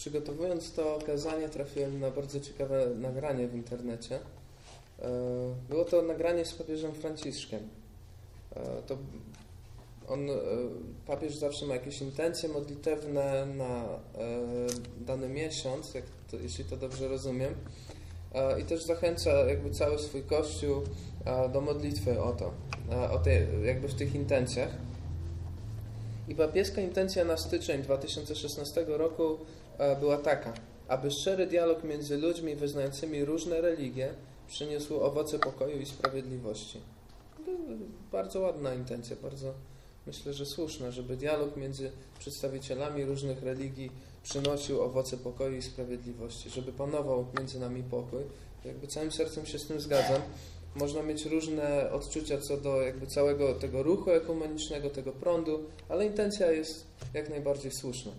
przygotowując to kazanie trafiłem na bardzo ciekawe nagranie w internecie. E, było to nagranie z papieżem Franciszkiem. E, to on, e, papież zawsze ma jakieś intencje modlitewne na dany miesiąc, to, jeśli to dobrze rozumiem. I też zachęca jakby cały swój kościół do modlitwy o to, o tej, jakby w tych intencjach. I papieska intencja na styczeń 2016 roku była taka, aby szczery dialog między ludźmi wyznającymi różne religie przyniósł owoce pokoju i sprawiedliwości. Bardzo ładna intencja, bardzo myślę, że słuszna, żeby dialog między przedstawicielami różnych religii przynosił owoce pokoju i sprawiedliwości, żeby panował między nami pokój. Jakby całym sercem się z tym zgadzam. Można mieć różne odczucia co do jakby całego tego ruchu ekumenicznego, tego prądu, ale intencja jest jak najbardziej słuszna.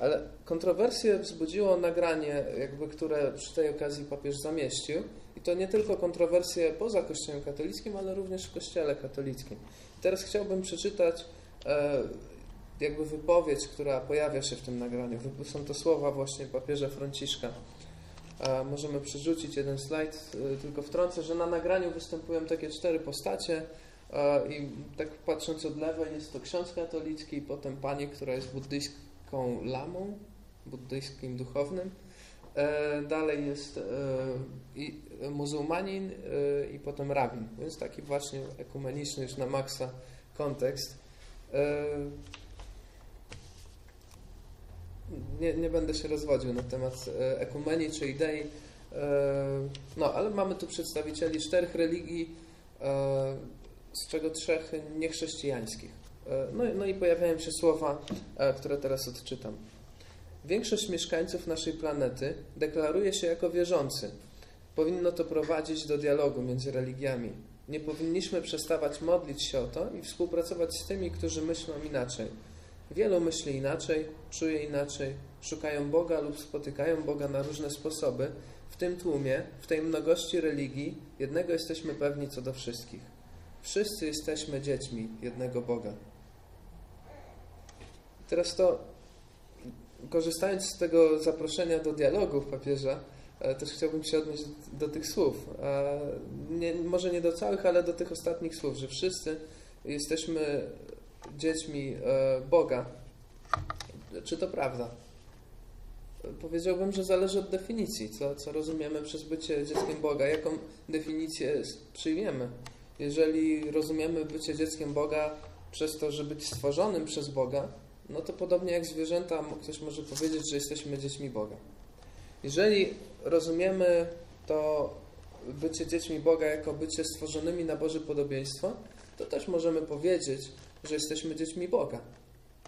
Ale kontrowersję wzbudziło nagranie, jakby, które przy tej okazji papież zamieścił. I to nie tylko kontrowersje poza Kościołem katolickim, ale również w Kościele katolickim. Teraz chciałbym przeczytać e, jakby wypowiedź, która pojawia się w tym nagraniu. Są to słowa właśnie papieża Franciszka. E, możemy przerzucić jeden slajd, e, tylko wtrącę, że na nagraniu występują takie cztery postacie e, i tak patrząc od lewej jest to ksiądz katolicki, potem pani, która jest buddyjską taką lamą, buddyjskim duchownym. E, dalej jest e, i muzułmanin e, i potem rabin. Więc taki właśnie ekumeniczny już na maksa kontekst. Nie, nie będę się rozwodził na temat ekumenii czy idei. No, ale mamy tu przedstawicieli czterech religii, z czego trzech niechrześcijańskich. E, no, no i pojawiają się słowa, e, które teraz odczytam. Większość mieszkańców naszej planety deklaruje się jako wierzący. Powinno to prowadzić do dialogu między religiami. Nie powinniśmy przestawać modlić się o to i współpracować z tymi, którzy myślą inaczej. Wielu myśli inaczej, czuje inaczej, szukają Boga lub spotykają Boga na różne sposoby. W tym tłumie, w tej mnogości religii, jednego jesteśmy pewni co do wszystkich. Wszyscy jesteśmy dziećmi jednego Boga. Teraz to, korzystając z tego zaproszenia do dialogu papieża, e, też chciałbym się odnieść do, do tych słów. E, nie, może nie do całych, ale do tych ostatnich słów, że wszyscy jesteśmy dziećmi e, Boga. Czy to prawda? Powiedziałbym, że zależy od definicji, co, co rozumiemy przez bycie dzieckiem Boga, jaką definicję przyjmiemy. Jeżeli rozumiemy bycie dzieckiem Boga przez to, że być stworzonym przez Boga, no to podobnie jak zwierzęta, ktoś może powiedzieć, że jesteśmy dziećmi Boga. Jeżeli rozumiemy to bycie dziećmi Boga jako bycie stworzonymi na Boże podobieństwo, to też możemy powiedzieć, że jesteśmy dziećmi Boga.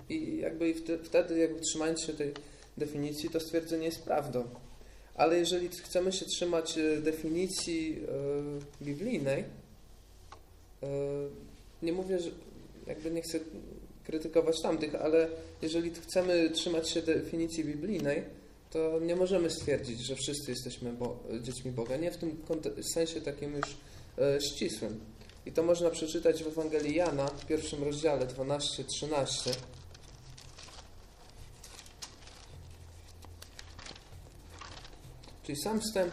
I jakby wtedy, jakby trzymając się tej definicji, to stwierdzenie jest prawdą. Ale jeżeli chcemy się trzymać e, definicji yy, biblijnej, yy, nie mówię, że jakby nie chcę krytykować tamtych, ale jeżeli chcemy trzymać się definicji biblijnej, to nie możemy stwierdzić, że wszyscy jesteśmy bo dziećmi Boga. Nie w tym sensie takim już e, ścisłym. I to można przeczytać w Ewangelii Jana w pierwszym rozdziale 12-13. Czyli sam wstęp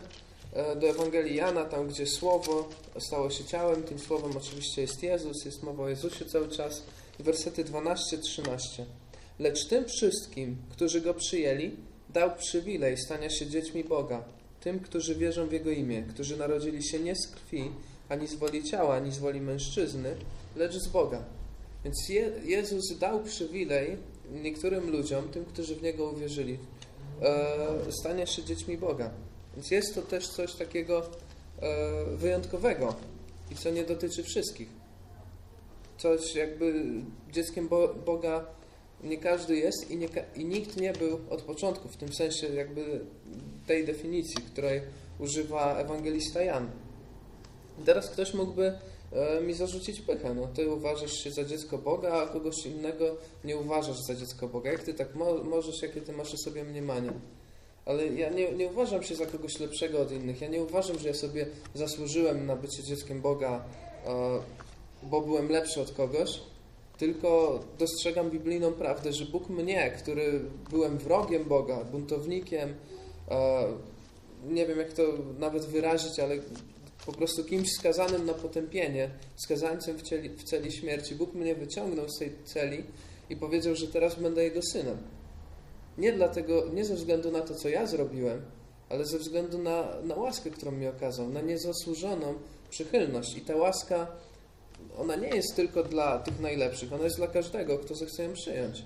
e, do Ewangelii Jana, tam gdzie Słowo stało się ciałem, tym Słowem oczywiście jest Jezus, jest mowa o Jezusie cały czas wersety 12-13. Lecz tym wszystkim, którzy Go przyjęli, dał przywilej stania się dziećmi Boga, tym, którzy wierzą w Jego imię, którzy narodzili się nie z krwi, ani z woli ciała, ani z woli mężczyzny, lecz z Boga. Więc Je Jezus dał przywilej niektórym ludziom, tym, którzy w Niego uwierzyli, e, stania się dziećmi Boga. Więc jest to też coś takiego e, wyjątkowego i co nie dotyczy wszystkich coś jakby dzieckiem Bo Boga nie każdy jest i, nie, i nikt nie był od początku, w tym sensie jakby tej definicji, której używa ewangelista Jan. teraz ktoś mógłby e, mi zarzucić pychę. No, ty uważasz się za dziecko Boga, a kogoś innego nie uważasz za dziecko Boga. Jak ty tak mo możesz, jakie ty masz o sobie mniemanie? Ale ja nie, nie uważam się za kogoś lepszego od innych. Ja nie uważam, że ja sobie zasłużyłem na bycie dzieckiem Boga, e, bo byłem lepszy od kogoś, tylko dostrzegam biblijną prawdę, że Bóg mnie, który byłem wrogiem Boga, buntownikiem, e, nie wiem jak to nawet wyrazić, ale po prostu kimś skazanym na potępienie, skazańcem w, cieli, w celi śmierci, Bóg mnie wyciągnął z tej celi i powiedział, że teraz będę Jego synem. Nie dlatego, nie ze względu na to, co ja zrobiłem, ale ze względu na, na łaskę, którą mi okazał, na niezasłużoną przychylność. I ta łaska, ona nie jest tylko dla tych najlepszych, ona jest dla każdego, kto zechce ją przyjąć.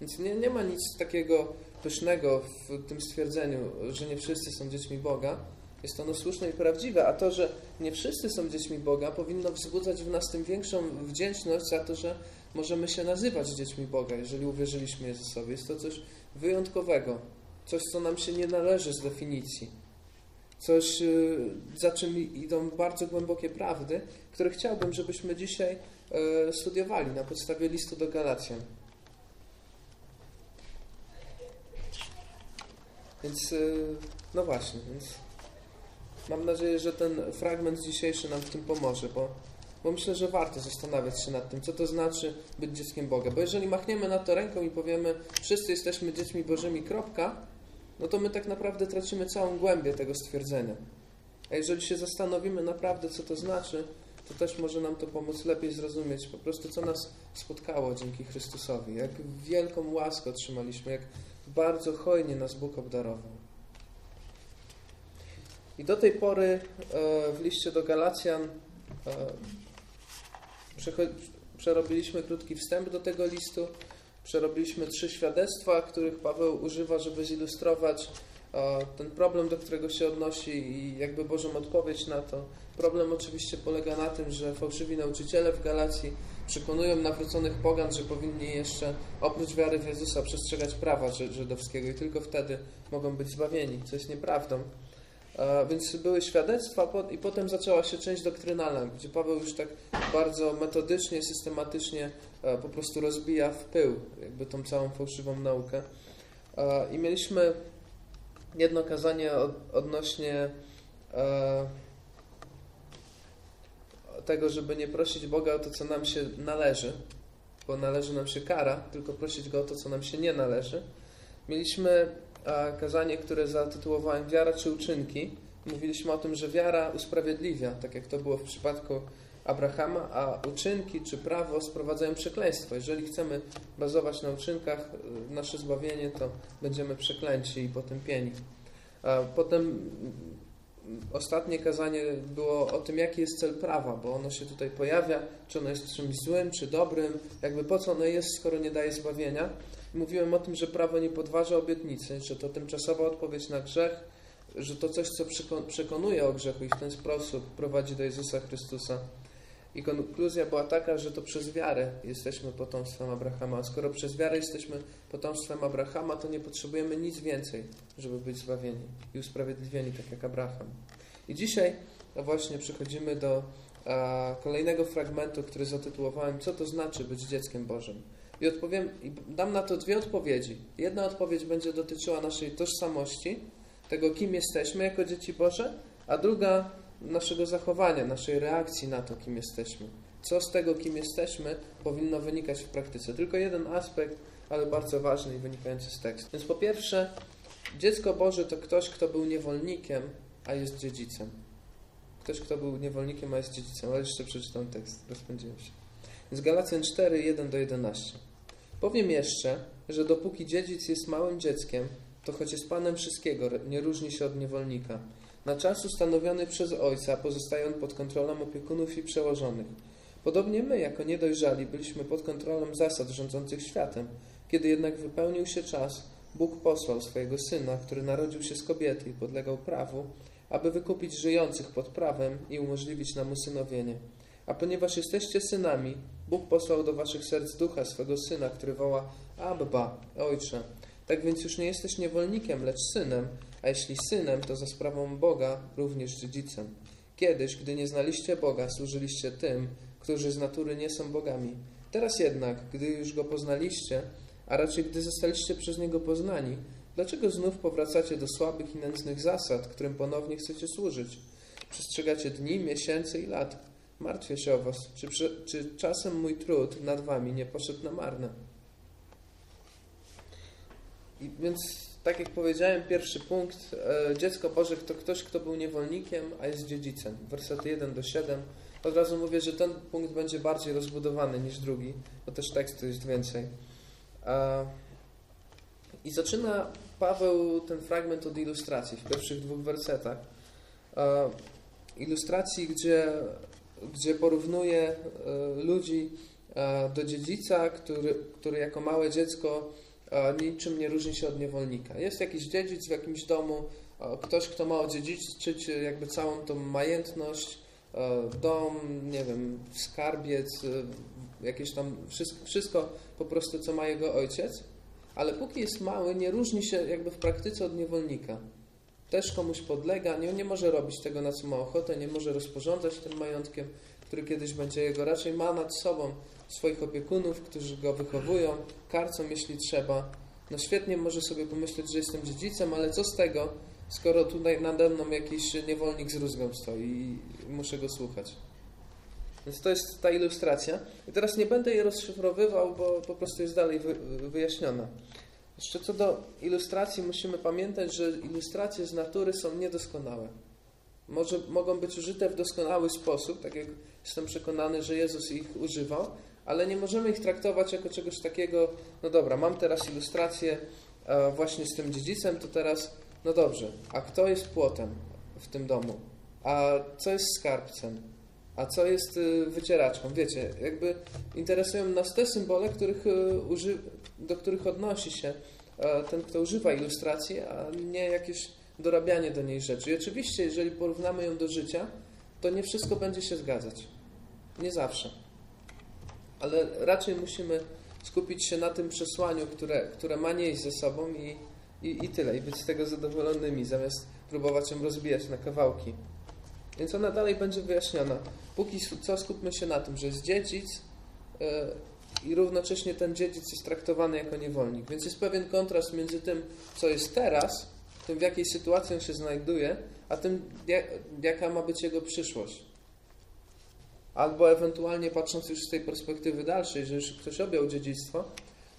Więc nie, nie ma nic takiego pysznego w tym stwierdzeniu, że nie wszyscy są dziećmi Boga. Jest ono słuszne i prawdziwe, a to, że nie wszyscy są dziećmi Boga, powinno wzbudzać w nas tym większą wdzięczność za to, że możemy się nazywać dziećmi Boga, jeżeli uwierzyliśmy Jezusowi. Jest to coś wyjątkowego, coś, co nam się nie należy z definicji, coś, y, za czym idą bardzo głębokie prawdy, które chciałbym, żebyśmy dzisiaj y, studiowali na podstawie listu do Galacjan. Więc, y, no właśnie, więc mam nadzieję, że ten fragment dzisiejszy nam w tym pomoże, bo bo myślę, że warto zastanawiać się nad tym, co to znaczy być dzieckiem Boga. Bo jeżeli machniemy na to ręką i powiemy, wszyscy jesteśmy dziećmi Bożymi, kropka, no to my tak naprawdę tracimy całą głębię tego stwierdzenia. A jeżeli się zastanowimy naprawdę, co to znaczy, to też może nam to pomóc lepiej zrozumieć po prostu, co nas spotkało dzięki Chrystusowi. Jak wielką łaskę otrzymaliśmy, jak bardzo hojnie nas Bóg obdarował. I do tej pory e, w liście do Galacjan e, Przerobiliśmy krótki wstęp do tego listu. Przerobiliśmy trzy świadectwa, których Paweł używa, żeby zilustrować ten problem, do którego się odnosi i jakby Bożą odpowiedź na to. Problem oczywiście polega na tym, że fałszywi nauczyciele w Galacji przekonują nawróconych pogan, że powinni jeszcze oprócz wiary w Jezusa przestrzegać prawa żydowskiego i tylko wtedy mogą być zbawieni, co jest nieprawdą. Więc były świadectwa i potem zaczęła się część doktrynalna, gdzie Paweł już tak bardzo metodycznie, systematycznie e, po prostu rozbija w pył jakby tą całą fałszywą naukę. I mieliśmy jedno kazanie odnośnie e, tego, żeby nie prosić Boga o to, co nam się należy, bo należy nam się kara, tylko prosić Go o to, co nam się nie należy. Mieliśmy kazanie, które zatytułowałem Wiara czy uczynki. Mówiliśmy o tym, że wiara usprawiedliwia, tak jak to było w przypadku Abrahama, a uczynki czy prawo sprowadzają przekleństwo. Jeżeli chcemy bazować na uczynkach y, nasze zbawienie, to będziemy przeklęci i potępieni. Potem mm, ostatnie kazanie było o tym, jaki jest cel prawa, bo ono się tutaj pojawia, czy ono jest czymś złym, czy dobrym, jakby po co ono jest, skoro nie daje zbawienia. Mówiłem o tym, że prawo nie podważa obietnicy, że to tymczasowa odpowiedź na grzech, że to coś, co przekonuje o grzechu i w ten sposób prowadzi do Jezusa Chrystusa. I konkluzja była taka, że to przez wiarę jesteśmy potomstwem Abrahama. A skoro przez wiarę jesteśmy potomstwem Abrahama, to nie potrzebujemy nic więcej, żeby być zbawieni i usprawiedliwieni, tak jak Abraham. I dzisiaj właśnie przechodzimy do a, kolejnego fragmentu, który zatytułowałem Co to znaczy być dzieckiem Bożym? I odpowiem, i dam na to dwie odpowiedzi. Jedna odpowiedź będzie dotyczyła naszej tożsamości, tego kim jesteśmy jako dzieci Boże, a druga naszego zachowania, naszej reakcji na to, kim jesteśmy. Co z tego, kim jesteśmy, powinno wynikać w praktyce. Tylko jeden aspekt, ale bardzo ważny i wynikający z tekstu. Więc po pierwsze, dziecko Boże to ktoś, kto był niewolnikiem, a jest dziedzicem. Ktoś, kto był niewolnikiem, a jest dziedzicem. Ale jeszcze przeczytam tekst, rozpędziłem się. Z Galacjan 4, 1 do 11. Powiem jeszcze, że dopóki dziedzic jest małym dzieckiem, to choć jest panem wszystkiego, nie różni się od niewolnika. Na czas ustanowiony przez ojca pozostaje on pod kontrolą opiekunów i przełożonych. Podobnie my, jako niedojrzali, byliśmy pod kontrolą zasad rządzących światem. Kiedy jednak wypełnił się czas, Bóg posłał swojego syna, który narodził się z kobiety i podlegał prawu, aby wykupić żyjących pod prawem i umożliwić nam usynowienie. A ponieważ jesteście synami, Bóg posłał do waszych serc ducha swego syna, który woła Abba, ojcze. Tak więc już nie jesteś niewolnikiem, lecz synem, a jeśli synem, to za sprawą Boga również dziedzicem. Kiedyś, gdy nie znaliście Boga, służyliście tym, którzy z natury nie są bogami. Teraz jednak, gdy już go poznaliście, a raczej gdy zostaliście przez niego poznani, dlaczego znów powracacie do słabych i nędznych zasad, którym ponownie chcecie służyć? Przestrzegacie dni, miesięcy i lat. Martwię się o was. Czy, czy czasem mój trud nad wami nie poszedł na marne? I więc, tak jak powiedziałem, pierwszy punkt. E, dziecko Boże to ktoś, kto był niewolnikiem, a jest dziedzicem. Wersety 1 do 7. Od razu mówię, że ten punkt będzie bardziej rozbudowany niż drugi, bo też tekstu jest więcej. I zaczyna Paweł ten fragment od ilustracji w pierwszych dwóch wersetach. Ilustracji, gdzie, gdzie porównuje e, ludzi e, do dziedzica, który, który jako małe dziecko e, niczym nie różni się od niewolnika. Jest jakiś dziedzic w jakimś domu, ktoś, kto ma odziedziczyć jakby całą tą majętność, dom, nie wiem, skarbiec, jakieś tam wszystko, wszystko po prostu, co ma jego ojciec ale póki jest mały, nie różni się jakby w praktyce od niewolnika. Też komuś podlega, nie, nie może robić tego, na co ma ochotę, nie może rozporządzać tym majątkiem, który kiedyś będzie jego. Raczej ma nad sobą swoich opiekunów, którzy go wychowują, karcą, jeśli trzeba. No świetnie może sobie pomyśleć, że jestem dziedzicem, ale co z tego, skoro tutaj nade mną jakiś niewolnik z rózgą stoi i muszę go słuchać. Więc to jest ta ilustracja. I teraz nie będę jej rozszyfrowywał, bo po prostu jest dalej wyjaśniona. Jeszcze co do ilustracji, musimy pamiętać, że ilustracje z natury są niedoskonałe. Może, mogą być użyte w doskonały sposób, tak jak jestem przekonany, że Jezus ich używał, ale nie możemy ich traktować jako czegoś takiego, no dobra, mam teraz ilustrację e, właśnie z tym dziedzicem, to teraz, no dobrze, a kto jest płotem w tym domu? A co jest skarbcem? A co jest y, wycieraczką? Wiecie, jakby interesują nas te symbole, których, y, do których odnosi się e, ten, kto używa ilustracji, a nie jakieś dorabianie do niej rzeczy. I oczywiście, jeżeli porównamy ją do życia, to nie wszystko będzie się zgadzać. Nie zawsze. Ale raczej musimy skupić się na tym przesłaniu, które, które ma nieść ze sobą i, i, i tyle. I być z tego zadowolonymi, zamiast próbować ją rozbijać na kawałki. Więc ona dalej będzie wyjaśniona. Póki co skupmy się na tym, że jest dziedzic yy, i równocześnie ten dziedzic jest traktowany jako niewolnik. Więc jest pewien kontrast między tym, co jest teraz, tym w jakiej sytuacji on się znajduje, a tym, jak, jaka ma być jego przyszłość. Albo ewentualnie patrząc już z tej perspektywy dalszej, że już ktoś objął dziedzictwo,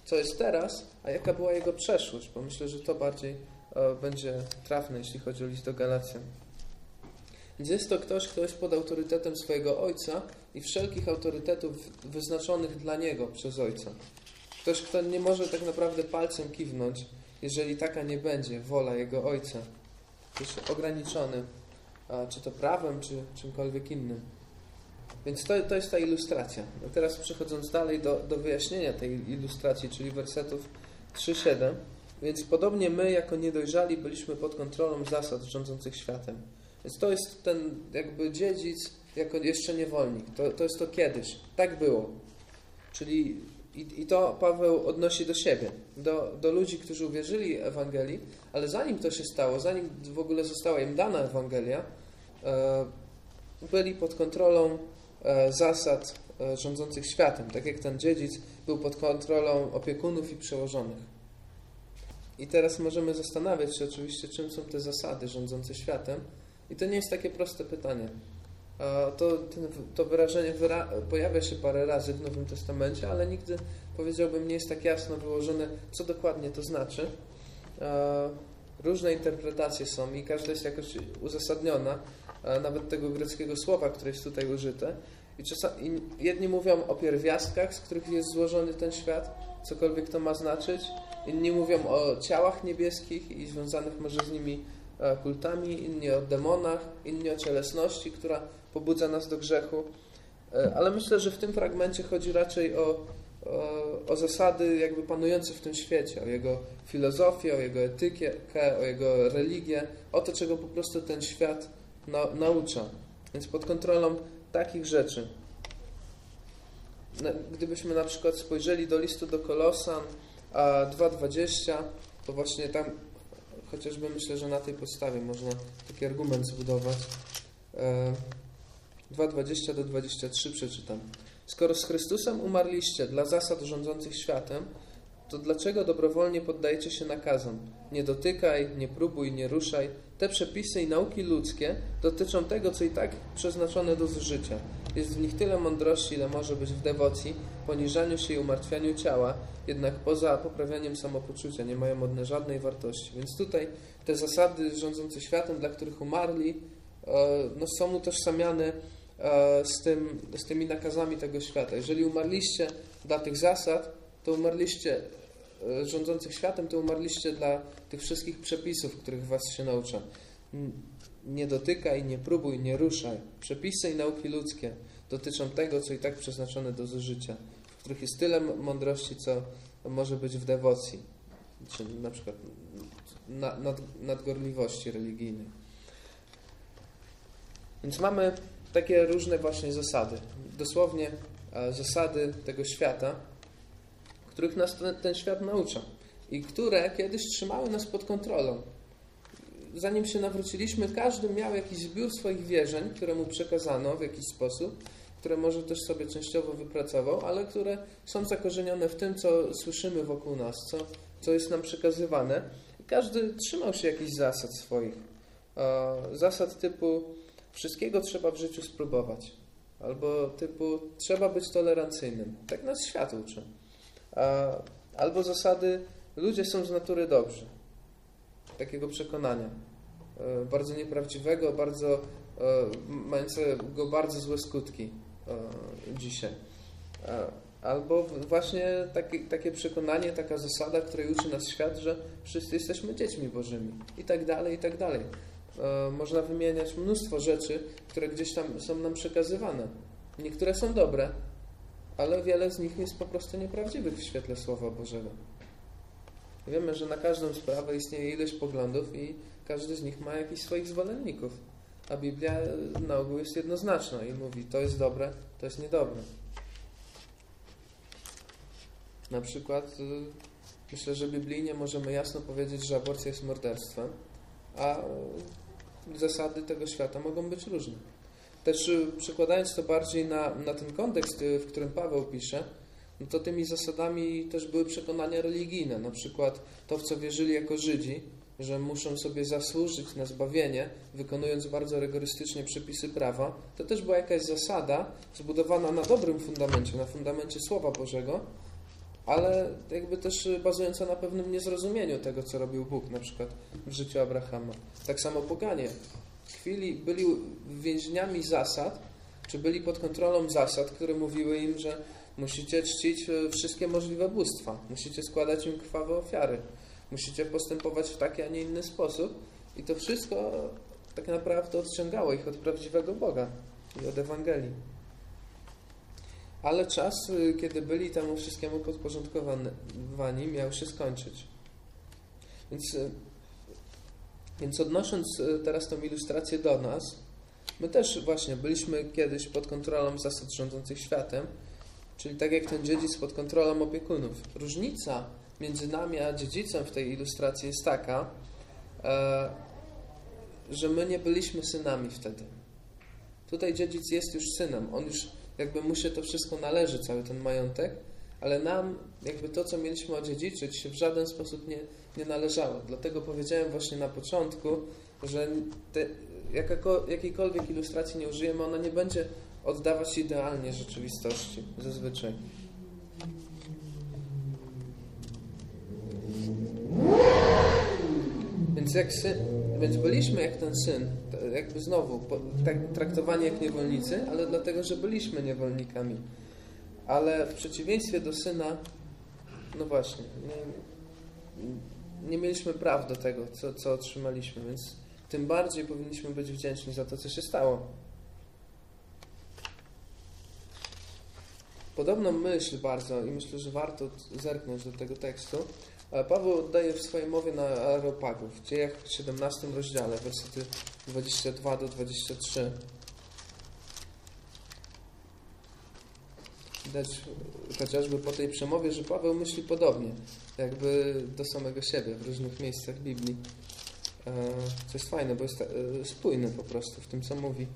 co jest teraz, a jaka była jego przeszłość, bo myślę, że to bardziej e, będzie trafne, jeśli chodzi o list do Galacjan. Więc jest to ktoś, kto jest pod autorytetem swojego ojca i wszelkich autorytetów wyznaczonych dla niego przez ojca. Ktoś, kto nie może tak naprawdę palcem kiwnąć, jeżeli taka nie będzie wola jego ojca. Jest ograniczony, czy to prawem, czy czymkolwiek innym. Więc to, to jest ta ilustracja. No teraz przechodząc dalej do, do wyjaśnienia tej ilustracji, czyli wersetów 3-7. Więc podobnie my, jako niedojrzali, byliśmy pod kontrolą zasad rządzących światem. Więc to jest ten jakby dziedzic jako jeszcze niewolnik. To, to jest to kiedyś. Tak było. Czyli i, i to Paweł odnosi do siebie, do, do ludzi, którzy uwierzyli Ewangelii, ale zanim to się stało, zanim w ogóle została im dana Ewangelia, e, byli pod kontrolą e, zasad e, rządzących światem, tak jak ten dziedzic był pod kontrolą opiekunów i przełożonych. I teraz możemy zastanawiać się oczywiście, czym są te zasady rządzące światem, i to nie jest takie proste pytanie. To, to wyrażenie wyra pojawia się parę razy w Nowym Testamencie, ale nigdy, powiedziałbym, nie jest tak jasno wyłożone, co dokładnie to znaczy. Różne interpretacje są i każda jest jakoś uzasadniona, nawet tego greckiego słowa, które jest tutaj użyte. I, czasami, jedni mówią o pierwiastkach, z których jest złożony ten świat, cokolwiek to ma znaczyć. Inni mówią o ciałach niebieskich i związanych może z nimi kultami, inni o demonach, inni o cielesności, która pobudza nas do grzechu. E, ale myślę, że w tym fragmencie chodzi raczej o, o, o, zasady jakby panujące w tym świecie, o jego filozofię, o jego etykę, o jego religię, o to, czego po prostu ten świat na, naucza. Więc pod kontrolą takich rzeczy. Gdybyśmy na przykład spojrzeli do listu do Kolosan 2.20, to właśnie tam chociażby myślę, że na tej podstawie można taki argument zbudować. 2.20 e, do 23 przeczytam. Skoro z Chrystusem umarliście dla zasad rządzących światem, to dlaczego dobrowolnie poddajecie się nakazom? Nie dotykaj, nie próbuj, nie ruszaj. Te przepisy i nauki ludzkie dotyczą tego, co i tak przeznaczone do zużycia. Jest w nich tyle mądrości, ile może być w dewocji, poniżaniu się i umartwianiu ciała, jednak poza poprawianiem samopoczucia nie mają one żadnej wartości. Więc tutaj te zasady rządzące światem, dla których umarli, e, no, są utożsamiane e, z, tym, z tymi nakazami tego świata. Jeżeli umarliście dla tych zasad, to umarliście e, rządzących światem, to umarliście dla tych wszystkich przepisów, których was się naucza. Nie dotykaj, nie próbuj, nie ruszaj. Przepisy i nauki ludzkie dotyczą tego, co i tak przeznaczone do zużycia, w których jest tyle mądrości, co może być w dewocji, czy na przykład nad, nadgorliwości religijnej. Więc mamy takie różne właśnie zasady. Dosłownie e, zasady tego świata, których nas ten, ten świat naucza i które kiedyś trzymały nas pod kontrolą. Zanim się nawróciliśmy, każdy miał jakiś zbiór swoich wierzeń, które mu przekazano w jakiś sposób, które może też sobie częściowo wypracował, ale które są zakorzenione w tym, co słyszymy wokół nas, co, co jest nam przekazywane. Każdy trzymał się jakichś zasad swoich. Zasad typu wszystkiego trzeba w życiu spróbować. Albo typu trzeba być tolerancyjnym. Tak nas świat uczy. Albo zasady ludzie są z natury dobrzy. Takiego przekonania. E, bardzo nieprawdziwego, bardzo e, mającego bardzo złe skutki e, dzisiaj. Albo właśnie takie, takie przekonanie, taka zasada, której uczy nas świat, że wszyscy jesteśmy dziećmi Bożymi i tak dalej, i tak dalej. Można wymieniać mnóstwo rzeczy, które gdzieś tam są nam przekazywane. Niektóre są dobre, ale wiele z nich jest po prostu nieprawdziwych w świetle Słowa Bożego. Wiemy, że na każdą sprawę istnieje ileś poglądów i każdy z nich ma jakichś swoich zwolenników. A Biblia na ogół jest jednoznaczna i mówi, to jest dobre, to jest niedobre. Na przykład y, myślę, że biblijnie możemy jasno powiedzieć, że aborcja jest morderstwem, a zasady tego świata mogą być różne. Też przekładając to bardziej na, na ten kontekst, w którym Paweł pisze, no to tymi zasadami też były przekonania religijne, na przykład to, w co wierzyli jako Żydzi, że muszą sobie zasłużyć na zbawienie, wykonując bardzo rygorystycznie przepisy prawa, to też była jakaś zasada zbudowana na dobrym fundamencie, na fundamencie Słowa Bożego, ale jakby też bazująca na pewnym niezrozumieniu tego, co robił Bóg, na przykład w życiu Abrahama. Tak samo poganie chwili byli więźniami zasad, czy byli pod kontrolą zasad, które mówiły im, że musicie czcić e, wszystkie możliwe bóstwa, musicie składać im krwawe ofiary, musicie postępować w taki, a nie inny sposób i to wszystko tak naprawdę odciągało ich od prawdziwego Boga i od Ewangelii. Ale czas, e, kiedy byli temu wszystkiemu podporządkowani, miał się skończyć. Więc e, więc odnosząc e, teraz tą ilustrację do nas, my też właśnie byliśmy kiedyś pod kontrolą zasad rządzących światem, czyli tak jak ten dziedzic pod kontrolą opiekunów. Różnica między nami a dziedzicem w tej ilustracji jest taka, e, że my nie byliśmy synami wtedy. Tutaj dziedzic jest już synem, on już jakby mu się to wszystko należy, cały ten majątek, ale nam jakby to, co mieliśmy odziedziczyć, się w żaden sposób nie, nie należało. Dlatego powiedziałem właśnie na początku, że te, jakako, jakiejkolwiek ilustracji nie użyjemy, ona nie będzie oddawać idealnie rzeczywistości zazwyczaj. Więc, jak syn, więc byliśmy jak ten syn, jakby znowu tak, traktowani jak niewolnicy, ale dlatego, że byliśmy niewolnikami. Ale w przeciwieństwie do syna, no właśnie, nie, nie mieliśmy praw do tego, co, co otrzymaliśmy, więc tym bardziej powinniśmy być wdzięczni za to, co się stało. Podobną myśl bardzo i myślę, że warto zerknąć do tego tekstu. Paweł oddaje w swojej mowie na Areopagu w dziejach 17 rozdziale, wersety 22 do 23. Widać chociażby po tej przemowie, że Paweł myśli podobnie, jakby do samego siebie w różnych miejscach Biblii. E, co jest fajne, bo jest e, spójny po prostu w tym, co mówi.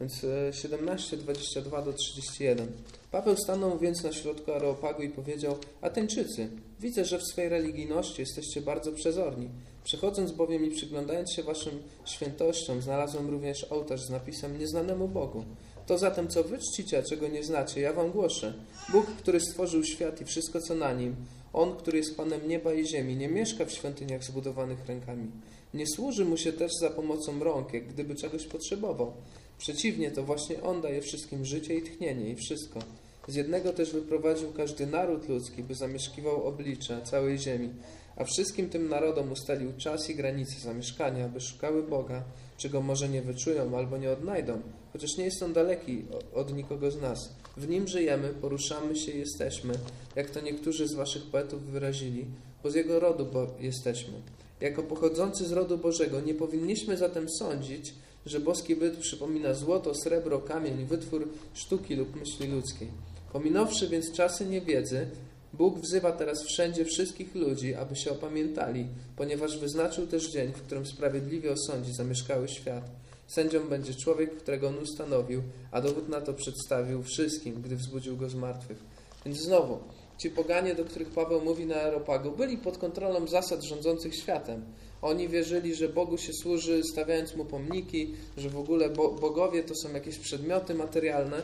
Więc 17, e, 22 do 31. Paweł stanął więc na środku Areopagu i powiedział: Ateńczycy, widzę, że w swej religijności jesteście bardzo przezorni. Przechodząc bowiem i przyglądając się waszym świętościom, znalazłem również ołtarz z napisem Nieznanemu Bogu. To zatem, co wy czcicie, a czego nie znacie, ja wam głoszę. Bóg, który stworzył świat i wszystko, co na nim, On, który jest Panem nieba i ziemi, nie mieszka w świątyniach zbudowanych rękami. Nie służy mu się też za pomocą rąk, jak gdyby czegoś potrzebował. Przeciwnie, to właśnie On daje wszystkim życie i tchnienie i wszystko. Z jednego też wyprowadził każdy naród ludzki, by zamieszkiwał oblicze całej ziemi, a wszystkim tym narodom ustalił czas i granice zamieszkania, aby szukały Boga, czego może nie wyczują albo nie odnajdą, chociaż nie jest on daleki od nikogo z nas. W nim żyjemy, poruszamy się jesteśmy, jak to niektórzy z waszych poetów wyrazili, bo z jego rodu jesteśmy. Jako pochodzący z rodu Bożego nie powinniśmy zatem sądzić, że boski byt przypomina złoto, srebro, kamień, wytwór sztuki lub myśli ludzkiej. Pominąwszy więc czasy niewiedzy, Bóg wzywa teraz wszędzie wszystkich ludzi, aby się opamiętali, ponieważ wyznaczył też dzień, w którym sprawiedliwie osądzi zamieszkały świat. Sędzią będzie człowiek, którego on ustanowił, a dowód na to przedstawił wszystkim, gdy wzbudził go z martwych. Więc znowu, ci poganie, do których Paweł mówi na Aeropagu, byli pod kontrolą zasad rządzących światem. Oni wierzyli, że Bogu się służy, stawiając mu pomniki, że w ogóle bogowie to są jakieś przedmioty materialne,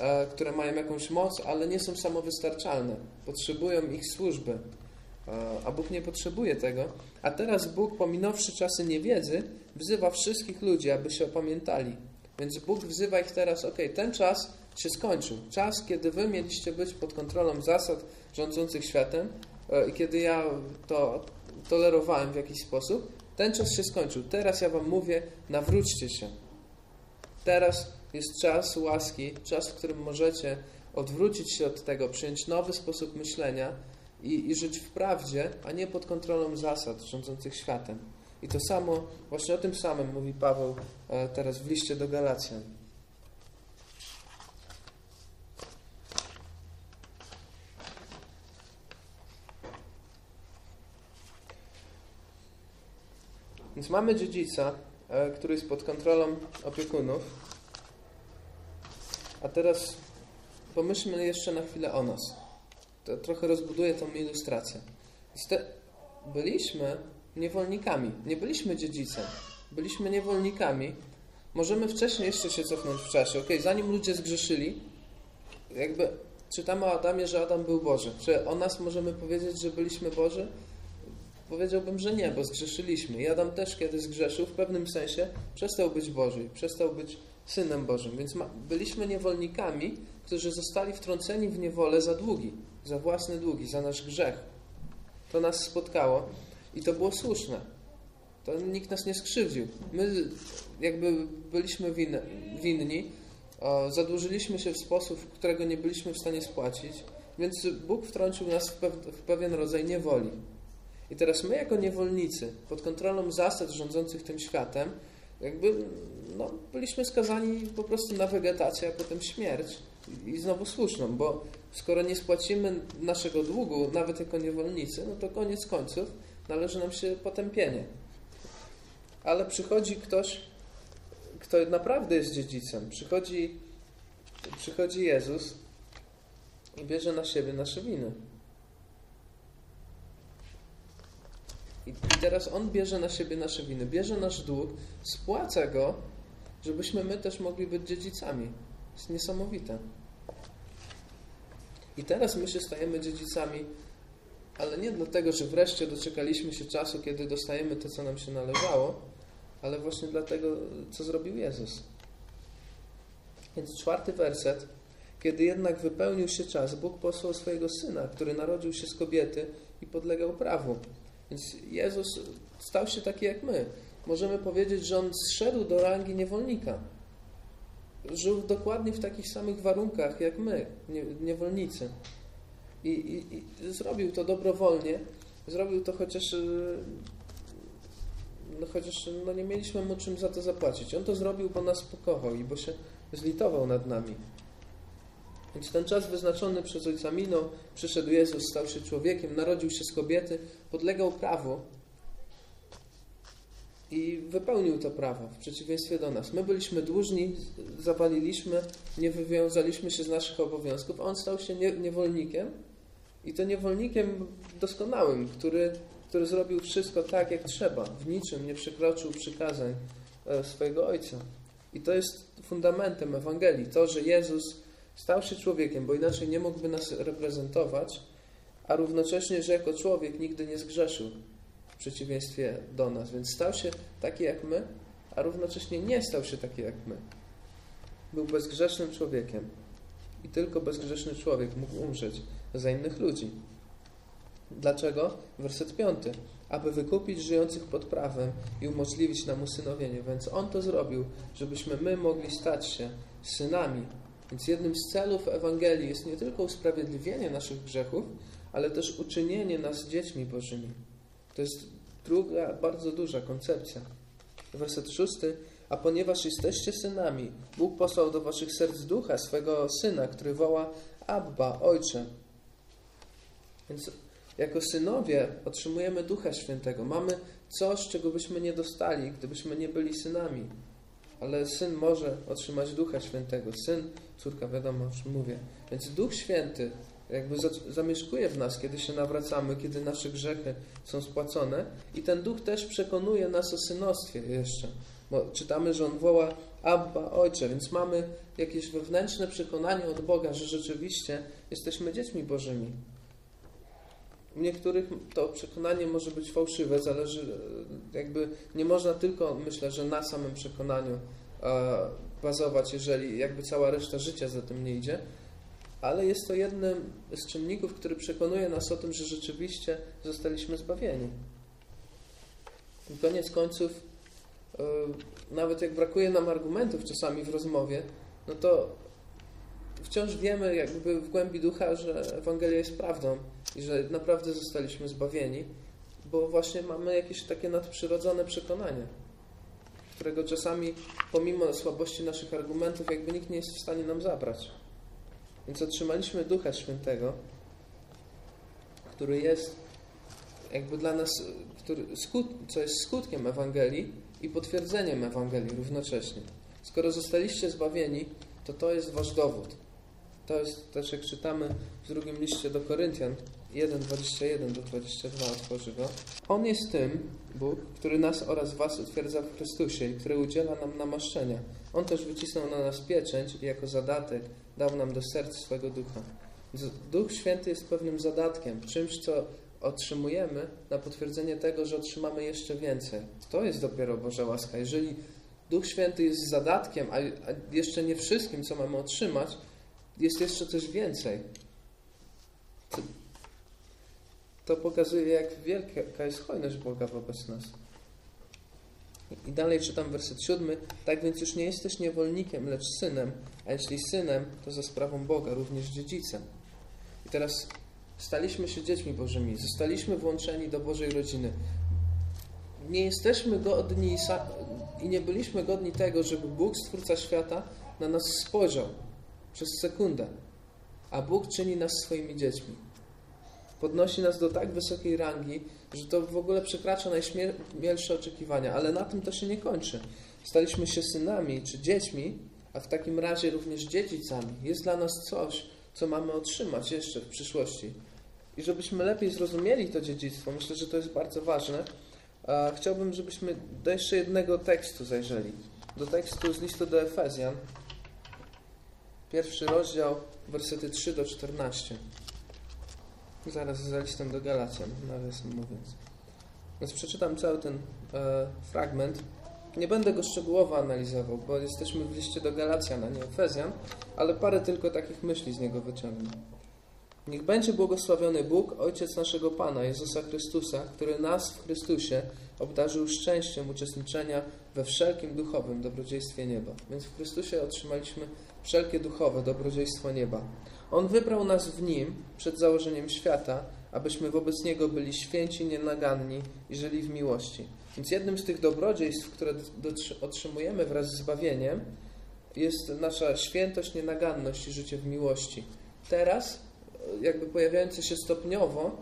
E, które mają jakąś moc, ale nie są samowystarczalne. Potrzebują ich służby. E, a Bóg nie potrzebuje tego. A teraz Bóg, pominąwszy czasy niewiedzy, wzywa wszystkich ludzi, aby się opamiętali. Więc Bóg wzywa ich teraz, ok, ten czas się skończył. Czas, kiedy wy mieliście być pod kontrolą zasad rządzących światem e, i kiedy ja to tolerowałem w jakiś sposób, ten czas się skończył. Teraz ja wam mówię, nawróćcie się. Teraz jest czas łaski, czas, w którym możecie odwrócić się od tego, przyjąć nowy sposób myślenia i, i żyć w prawdzie, a nie pod kontrolą zasad rządzących światem. I to samo, właśnie o tym samym mówi Paweł e, teraz w liście do Galacjan. Więc mamy dziedzica, e, który jest pod kontrolą opiekunów, a teraz pomyślmy jeszcze na chwilę o nas. To trochę rozbuduję tą ilustrację. Byliśmy niewolnikami, nie byliśmy dziedzicem. Byliśmy niewolnikami. Możemy wcześniej jeszcze się cofnąć w czasie. Ok, zanim ludzie zgrzeszyli, jakby czytamy o Adamie, że Adam był Boży. Czy o nas możemy powiedzieć, że byliśmy Boży? Powiedziałbym, że nie, bo zgrzeszyliśmy. I Adam też, kiedy zgrzeszył, w pewnym sensie przestał być Boży, przestał być Synem Bożym. Więc ma, byliśmy niewolnikami, którzy zostali wtrąceni w niewolę za długi, za własne długi, za nasz grzech. To nas spotkało i to było słuszne. To nikt nas nie skrzywdził. My jakby byliśmy win, winni, o, zadłużyliśmy się w sposób, którego nie byliśmy w stanie spłacić, więc Bóg wtrącił nas w, pew, w pewien rodzaj niewoli. I teraz my jako niewolnicy, pod kontrolą zasad rządzących tym światem, jakby no, byliśmy skazani po prostu na wegetację, a potem śmierć. I znowu słuszną, bo skoro nie spłacimy naszego długu, nawet jako niewolnicy, no to koniec końców należy nam się potępienie. Ale przychodzi ktoś, kto naprawdę jest dziedzicem. Przychodzi, przychodzi Jezus i bierze na siebie nasze winy. I teraz On bierze na siebie nasze winy, bierze nasz dług, spłaca go, żebyśmy my też mogli być dziedzicami. To jest niesamowite. I teraz my się stajemy dziedzicami, ale nie dlatego, że wreszcie doczekaliśmy się czasu, kiedy dostajemy to, co nam się należało, ale właśnie dlatego, co zrobił Jezus. Więc czwarty werset. Kiedy jednak wypełnił się czas, Bóg posłał swojego Syna, który narodził się z kobiety i podlegał prawu. Więc Jezus stał się taki jak my możemy powiedzieć, że on zszedł do rangi niewolnika. Żył dokładnie w takich samych warunkach jak my, niewolnicy. I, i, I, zrobił to dobrowolnie. Zrobił to chociaż, y, no chociaż no nie mieliśmy mu czym za to zapłacić. On to zrobił, bo nas pokochał i bo się zlitował nad nami. Więc ten czas wyznaczony przez ojca minął, przyszedł Jezus, stał się człowiekiem, narodził się z kobiety, podlegał prawu, i wypełnił to prawo w przeciwieństwie do nas. My byliśmy dłużni, zawaliliśmy, nie wywiązaliśmy się z naszych obowiązków, a on stał się niewolnikiem i to niewolnikiem doskonałym, który, który zrobił wszystko tak, jak trzeba, w niczym nie przekroczył przykazań e, swojego ojca. I to jest fundamentem Ewangelii. To, że Jezus stał się człowiekiem, bo inaczej nie mógłby nas reprezentować, a równocześnie, że jako człowiek nigdy nie zgrzeszył w przeciwieństwie do nas. Więc stał się taki jak my, a równocześnie nie stał się taki jak my. Był bezgrzesznym człowiekiem. I tylko bezgrzeszny człowiek mógł umrzeć za innych ludzi. Dlaczego? Werset piąty. Aby wykupić żyjących pod prawem i umożliwić nam usynowienie. Więc On to zrobił, żebyśmy my mogli stać się synami. Więc jednym z celów Ewangelii jest nie tylko usprawiedliwienie naszych grzechów, ale też uczynienie nas dziećmi Bożymi. To jest druga, bardzo duża koncepcja. Werset szósty. A ponieważ jesteście synami, Bóg posłał do waszych serc ducha swego syna, który woła Abba, Ojcze. Więc jako synowie otrzymujemy Ducha Świętego. Mamy coś, czego byśmy nie dostali, gdybyśmy nie byli synami. Ale syn może otrzymać Ducha Świętego. Syn, córka, wiadomo o czym mówię. Więc Duch Święty jakby zamieszkuje w nas, kiedy się nawracamy, kiedy nasze grzechy są spłacone. I ten Duch też przekonuje nas o synostwie jeszcze. Bo czytamy, że On woła Abba, Ojcze, więc mamy jakieś wewnętrzne przekonanie od Boga, że rzeczywiście jesteśmy dziećmi Bożymi. U niektórych to przekonanie może być fałszywe, zależy, jakby nie można tylko, myślę, że na samym przekonaniu e, bazować, jeżeli jakby cała reszta życia za tym nie idzie, ale jest to jednym z czynników, który przekonuje nas o tym, że rzeczywiście zostaliśmy zbawieni. I koniec końców, e, nawet jak brakuje nam argumentów czasami w rozmowie, no to wciąż wiemy jakby w głębi ducha, że Ewangelia jest prawdą i że naprawdę zostaliśmy zbawieni, bo właśnie mamy jakieś takie nadprzyrodzone przekonanie, którego czasami pomimo słabości naszych argumentów jakby nikt nie jest w stanie nam zabrać. Więc otrzymaliśmy Ducha Świętego, który jest jakby dla nas, który, co jest skutkiem Ewangelii i potwierdzeniem Ewangelii równocześnie. Skoro zostaliście zbawieni, to to jest wasz dowód. To jest też, jak czytamy w drugim liście do Koryntian 1, 21 do 22 otworzy go. On jest tym, Bóg, który nas oraz was utwierdza w Chrystusie i który udziela nam namaszczenia. On też wycisnął na nas pieczęć i jako zadatek dał nam do serc swego ducha. Duch Święty jest pewnym zadatkiem, czymś, co otrzymujemy na potwierdzenie tego, że otrzymamy jeszcze więcej. To jest dopiero Boża łaska. Jeżeli Duch Święty jest zadatkiem, a jeszcze nie wszystkim, co mamy otrzymać, jest jeszcze coś więcej. To pokazuje, jak wielka jest hojność Boga wobec nas. I dalej czytam werset siódmy. Tak więc już nie jesteś niewolnikiem, lecz synem, a jeśli synem, to za sprawą Boga, również dziedzicem. I teraz staliśmy się dziećmi Bożymi, zostaliśmy włączeni do Bożej rodziny. Nie jesteśmy godni i nie byliśmy godni tego, żeby Bóg, Stwórca świata, na nas spojrzał przez sekundę, a Bóg czyni nas swoimi dziećmi. Podnosi nas do tak wysokiej rangi, że to w ogóle przekracza najśmielsze oczekiwania, ale na tym to się nie kończy. Staliśmy się synami czy dziećmi, a w takim razie również dziedzicami. Jest dla nas coś, co mamy otrzymać jeszcze w przyszłości. I żebyśmy lepiej zrozumieli to dziedzictwo, myślę, że to jest bardzo ważne, chciałbym, żebyśmy do jeszcze jednego tekstu zajrzeli. Do tekstu z listu do Efezjan. Pierwszy rozdział, wersety 3 do 14. Zaraz za listem do Galacjan, nawiasem mówiąc. Więc przeczytam cały ten e, fragment. Nie będę go szczegółowo analizował, bo jesteśmy w liście do Galacjan, a nie Efezjan, ale parę tylko takich myśli z niego wyciągnę. Niech będzie błogosławiony Bóg, Ojciec naszego Pana, Jezusa Chrystusa, który nas w Chrystusie obdarzył szczęściem uczestniczenia we wszelkim duchowym dobrodziejstwie nieba. Więc w Chrystusie otrzymaliśmy wszelkie duchowe dobrodziejstwo nieba. On wybrał nas w Nim przed założeniem świata, abyśmy wobec Niego byli święci, nienaganni i żyli w miłości. Więc jednym z tych dobrodziejstw, które otrzymujemy wraz z zbawieniem, jest nasza świętość, nienaganność i życie w miłości. Teraz, jakby pojawiające się stopniowo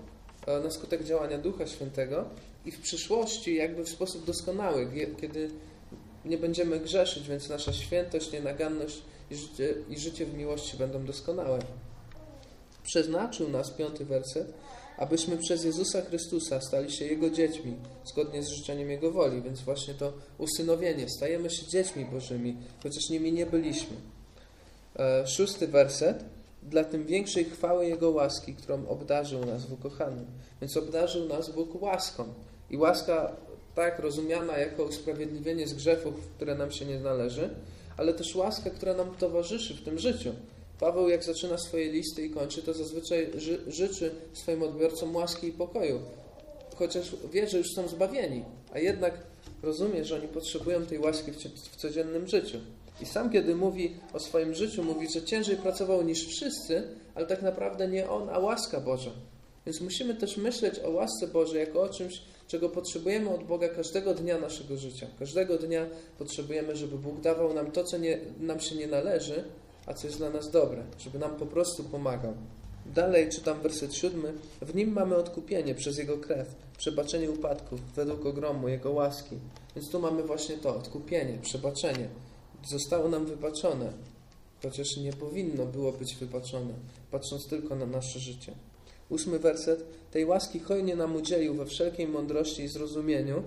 e, na skutek działania Ducha Świętego i w przyszłości jakby w sposób doskonały, kiedy nie będziemy grzeszyć, więc nasza świętość, nienaganność i życie, i życie w miłości będą doskonałe. Przeznaczył nas, piąty werset, abyśmy przez Jezusa Chrystusa stali się Jego dziećmi, zgodnie z życzeniem Jego woli. Więc właśnie to usynowienie, stajemy się dziećmi Bożymi, chociaż nimi nie byliśmy. E, szósty werset. Dla tym większej chwały Jego łaski, którą obdarzył nas w ukochanym. Więc obdarzył nas Bóg łaską. I łaska tak rozumiana jako usprawiedliwienie z grzechów, które nam się nie należy, ale też łaska, która nam towarzyszy w tym życiu. Paweł, jak zaczyna swoje listy i kończy, to zazwyczaj ży życzy swoim odbiorcom łaski i pokoju, chociaż wie, że już są zbawieni, a jednak rozumie, że oni potrzebują tej łaski w, w codziennym życiu. I sam, kiedy mówi o swoim życiu, mówi, że ciężej pracował niż wszyscy, ale tak naprawdę nie on, a łaska Boża. Więc musimy też myśleć o łasce Bożej jako o czymś, czego potrzebujemy od Boga każdego dnia naszego życia. Każdego dnia potrzebujemy, żeby Bóg dawał nam to, co nie, nam się nie należy, a co jest dla nas dobre, żeby nam po prostu pomagał. Dalej czytam werset siódmy. W nim mamy odkupienie przez Jego krew, przebaczenie upadków według ogromu Jego łaski. Więc tu mamy właśnie to, odkupienie, przebaczenie. Zostało nam wybaczone, chociaż nie powinno było być wybaczone, patrząc tylko na nasze życie. Ósmy werset. Tej łaski hojnie nam udzielił we wszelkiej mądrości i zrozumieniu.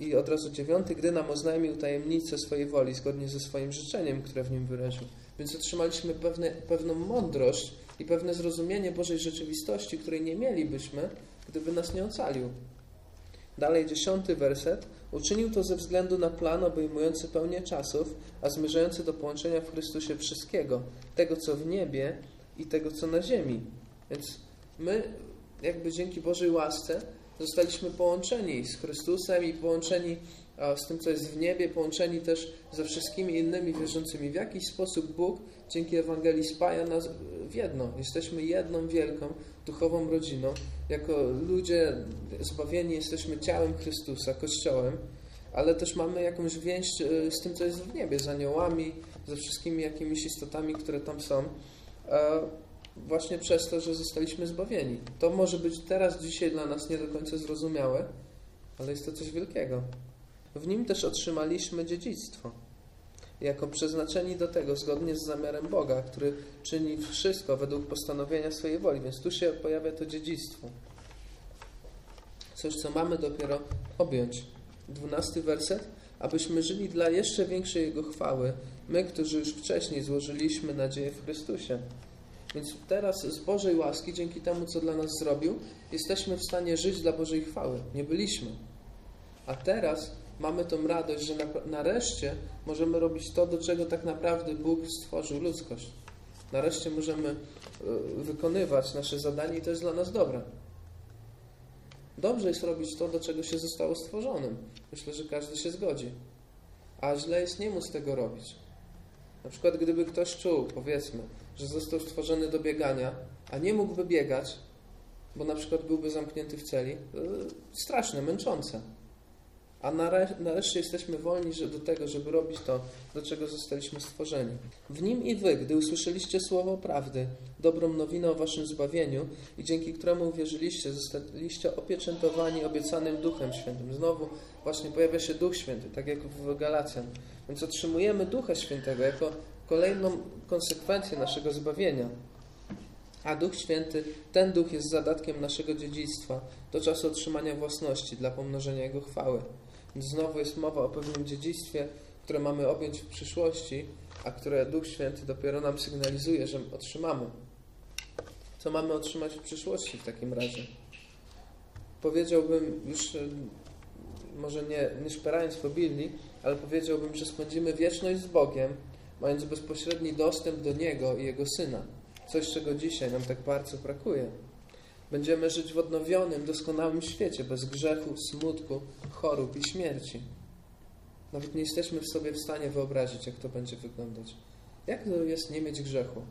I od razu dziewiąty, gdy nam oznajmił tajemnicę swojej woli, zgodnie ze swoim życzeniem, które w nim wyraził. Więc otrzymaliśmy pewne, pewną mądrość i pewne zrozumienie Bożej rzeczywistości, której nie mielibyśmy, gdyby nas nie ocalił. Dalej dziesiąty werset. Uczynił to ze względu na plan obejmujący pełnię czasów, a zmierzający do połączenia w Chrystusie wszystkiego, tego co w niebie i tego co na ziemi. Więc my, jakby dzięki Bożej łasce, zostaliśmy połączeni z Chrystusem i połączeni z tym, co jest w niebie, połączeni też ze wszystkimi innymi wierzącymi. W jakiś sposób Bóg dzięki Ewangelii spaja nas w jedno. Jesteśmy jedną wielką, duchową rodziną. Jako ludzie zbawieni jesteśmy ciałem Chrystusa, Kościołem, ale też mamy jakąś więź e, z tym, co jest w niebie, z aniołami, ze wszystkimi jakimiś istotami, które tam są właśnie przez to, że zostaliśmy zbawieni. To może być teraz, dzisiaj dla nas nie do końca zrozumiałe, ale jest to coś wielkiego. W nim też otrzymaliśmy dziedzictwo. Jako przeznaczeni do tego, zgodnie z zamiarem Boga, który czyni wszystko według postanowienia swojej woli. Więc tu się pojawia to dziedzictwo. Coś, co mamy dopiero objąć. Dwunasty werset. Abyśmy żyli dla jeszcze większej Jego chwały, my, którzy już wcześniej złożyliśmy nadzieję w Chrystusie. Więc teraz z Bożej łaski, dzięki temu, co dla nas zrobił, jesteśmy w stanie żyć dla Bożej chwały. Nie byliśmy. A teraz mamy tą radość, że nareszcie możemy robić to, do czego tak naprawdę Bóg stworzył ludzkość. Nareszcie możemy e, wykonywać nasze zadanie i to jest dla nas dobre. Dobrze jest robić to, do czego się zostało stworzonym. Myślę, że każdy się zgodzi. A źle jest nie móc tego robić. Na przykład, gdyby ktoś czuł, powiedzmy, że został stworzony do biegania, a nie mógłby biegać, bo na przykład byłby zamknięty w celi, straszne, męczące. A nareszcie jesteśmy wolni do tego, żeby robić to, do czego zostaliśmy stworzeni. W nim i wy, gdy usłyszeliście słowo prawdy, dobrą nowinę o waszym zbawieniu i dzięki któremu uwierzyliście, zostaliście opieczętowani obiecanym Duchem Świętym. Znowu właśnie pojawia się Duch Święty, tak jak w Galacjan. Więc otrzymujemy Ducha Świętego jako kolejną konsekwencję naszego zbawienia. A Duch Święty, ten Duch jest zadatkiem naszego dziedzictwa do czasu otrzymania własności dla pomnożenia Jego chwały. Znowu jest mowa o pewnym dziedzictwie, które mamy objąć w przyszłości, a które Duch Święty dopiero nam sygnalizuje, że otrzymamy. Co mamy otrzymać w przyszłości w takim razie? Powiedziałbym już, może nie, nie szperając po Biblii, ale powiedziałbym, że spędzimy wieczność z Bogiem, mając bezpośredni dostęp do Niego i Jego Syna. Coś, czego dzisiaj nam tak bardzo brakuje. Będziemy żyć w odnowionym, doskonałym świecie, bez grzechu, smutku, chorób i śmierci. Nawet nie jesteśmy w sobie w stanie wyobrazić, jak to będzie wyglądać. Jak to jest nie mieć grzechu?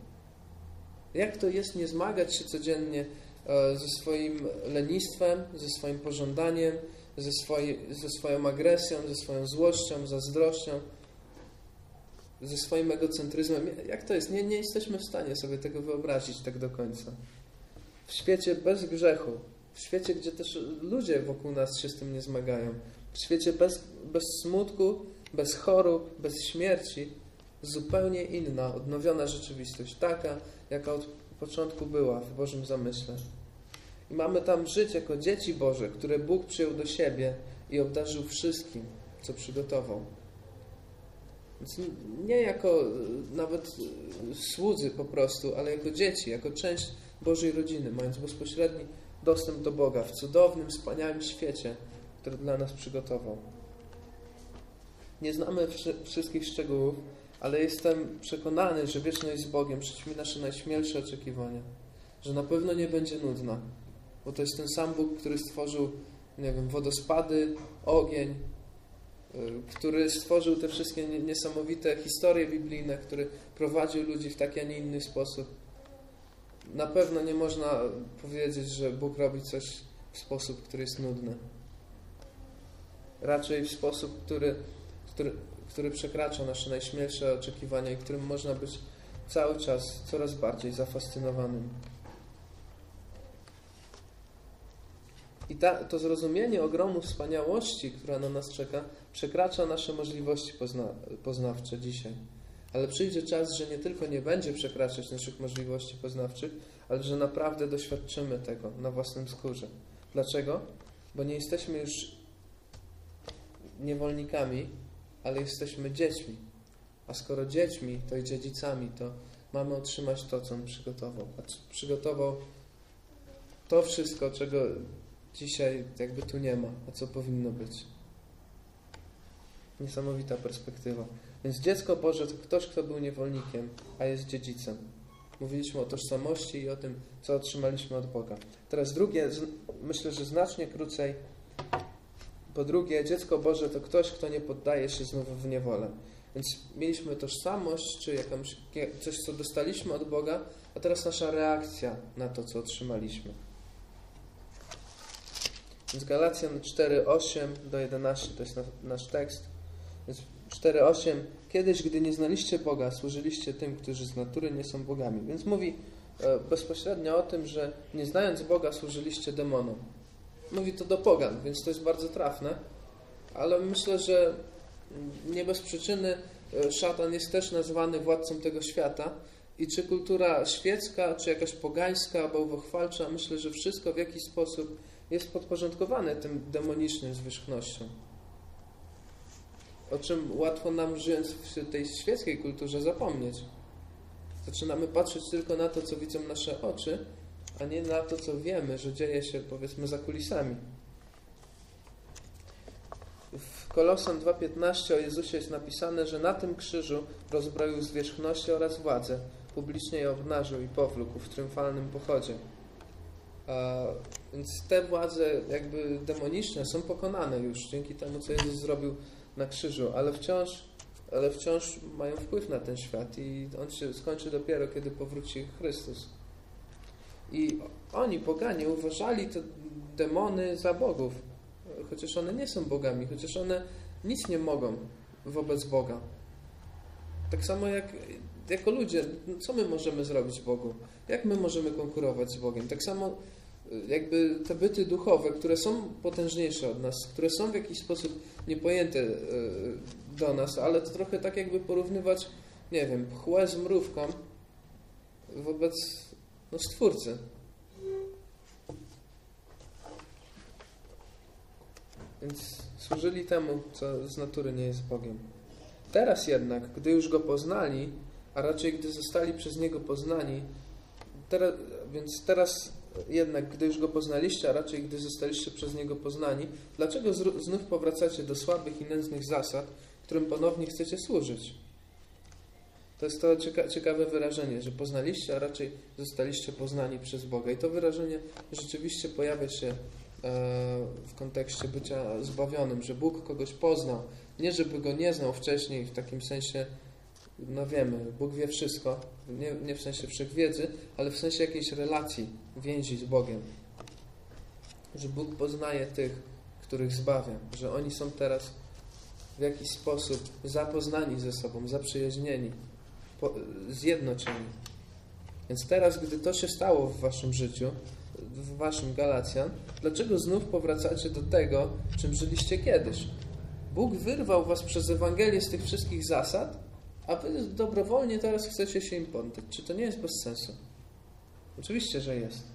Jak to jest nie zmagać się codziennie e, ze swoim lenistwem, ze swoim pożądaniem, ze, ze swoją agresją, ze swoją złością, zazdrością, ze swoim egocentryzmem. Jak to jest? Nie, nie jesteśmy w stanie sobie tego wyobrazić tak do końca. W świecie bez grzechu, w świecie, gdzie też ludzie wokół nas się z tym nie zmagają, w świecie bez, bez smutku, bez chorób, bez śmierci, zupełnie inna, odnowiona rzeczywistość, taka, jaka od początku była w Bożym zamyśle. I mamy tam żyć jako dzieci Boże, które Bóg przyjął do siebie i obdarzył wszystkim, co przygotował. Więc nie jako e, nawet e, słudzy po prostu, ale jako dzieci, jako część Bożej rodziny, mając bezpośredni dostęp do Boga w cudownym, wspaniałym świecie, który dla nas przygotował. Nie znamy wszystkich szczegółów, ale jestem przekonany, że wieczność z Bogiem przyćmi nasze najśmielsze oczekiwania. Że na pewno nie będzie nudna, bo to jest ten sam Bóg, który stworzył, nie wiem, wodospady, ogień, y, który stworzył te wszystkie niesamowite historie biblijne, który prowadził ludzi w taki, a nie inny sposób. Na pewno nie można powiedzieć, że Bóg robi coś w sposób, który jest nudny. Raczej w sposób, który, który, który przekracza nasze najśmielsze oczekiwania i którym można być cały czas coraz bardziej zafascynowanym. I ta, to zrozumienie ogromu wspaniałości, która na nas czeka, przekracza nasze możliwości pozna, poznawcze dzisiaj. Ale przyjdzie czas, że nie tylko nie będzie przekraczać naszych możliwości poznawczych, ale że naprawdę doświadczymy tego na własnym skórze. Dlaczego? Bo nie jesteśmy już niewolnikami, ale jesteśmy dziećmi. A skoro dziećmi, to i dziedzicami, to mamy otrzymać to, co on przygotował. A przygotował to wszystko, czego dzisiaj jakby tu nie ma, a co powinno być. Niesamowita perspektywa. Więc dziecko Boże to ktoś, kto był niewolnikiem, a jest dziedzicem. Mówiliśmy o tożsamości i o tym, co otrzymaliśmy od Boga. Teraz drugie, myślę, że znacznie krócej. Po drugie, dziecko Boże to ktoś, kto nie poddaje się znowu w niewolę. Więc mieliśmy tożsamość, czy jakąś, coś, co dostaliśmy od Boga, a teraz nasza reakcja na to, co otrzymaliśmy. Więc Galacjan 4:8 do 11 to jest nasz tekst. Więc 4:8 Kiedyś, gdy nie znaliście Boga, służyliście tym, którzy z natury nie są bogami. Więc mówi e, bezpośrednio o tym, że nie znając Boga, służyliście demonom. Mówi to do pogan, więc to jest bardzo trafne, ale myślę, że nie bez przyczyny e, szatan jest też nazwany władcą tego świata. I czy kultura świecka, czy jakaś pogańska, bałwochwalcza, myślę, że wszystko w jakiś sposób jest podporządkowane tym demonicznym zwierzchnością o czym łatwo nam żyjąc w tej świeckiej kulturze zapomnieć. Zaczynamy patrzeć tylko na to, co widzą nasze oczy, a nie na to, co wiemy, że dzieje się powiedzmy za kulisami. W Kolosan 2.15 o Jezusie jest napisane, że na tym krzyżu rozbroił zwierzchności oraz władzę, publicznie je obnażył i powlókł w triumfalnym pochodzie. A, więc te władze jakby demoniczne są pokonane już dzięki temu, co Jezus zrobił na krzyżu, ale wciąż, ale wciąż mają wpływ na ten świat i on się skończy dopiero, kiedy powróci Chrystus. I oni, poganie, uważali te demony za bogów, chociaż one nie są bogami, chociaż one nic nie mogą wobec Boga. Tak samo jak jako ludzie, co my możemy zrobić Bogu? Jak my możemy konkurować z Bogiem? Tak samo jakby te byty duchowe, które są potężniejsze od nas, które są w jakiś sposób niepojęte e, do nas, ale to trochę tak jakby porównywać, nie wiem, pchłę z mrówką wobec no, Stwórcy. Więc służyli temu, co z natury nie jest Bogiem. Teraz jednak, gdy już Go poznali, a raczej gdy zostali przez Niego poznani, teraz, więc teraz jednak, gdy już Go poznaliście, a raczej gdy zostaliście przez Niego poznani, dlaczego znów powracacie do słabych i nędznych zasad, którym ponownie chcecie służyć? To jest to ciekawe wyrażenie, że poznaliście, a raczej zostaliście poznani przez Boga. I to wyrażenie rzeczywiście pojawia się e, w kontekście bycia zbawionym, że Bóg kogoś poznał. Nie, żeby go nie znał wcześniej w takim sensie no wiemy, Bóg wie wszystko, nie, nie w sensie wszechwiedzy, ale w sensie jakiejś relacji, więzi z Bogiem. Że Bóg poznaje tych, których zbawia, że oni są teraz w jakiś sposób zapoznani ze sobą, zaprzyjaźnieni, po, zjednoczeni. Więc teraz, gdy to się stało w waszym życiu, w waszym Galacjan, dlaczego znów powracacie do tego, czym żyliście kiedyś? Bóg wyrwał was przez Ewangelię z tych wszystkich zasad, a wy dobrowolnie teraz chcecie się im poddać. Czy to nie jest bez sensu? Oczywiście, że jest.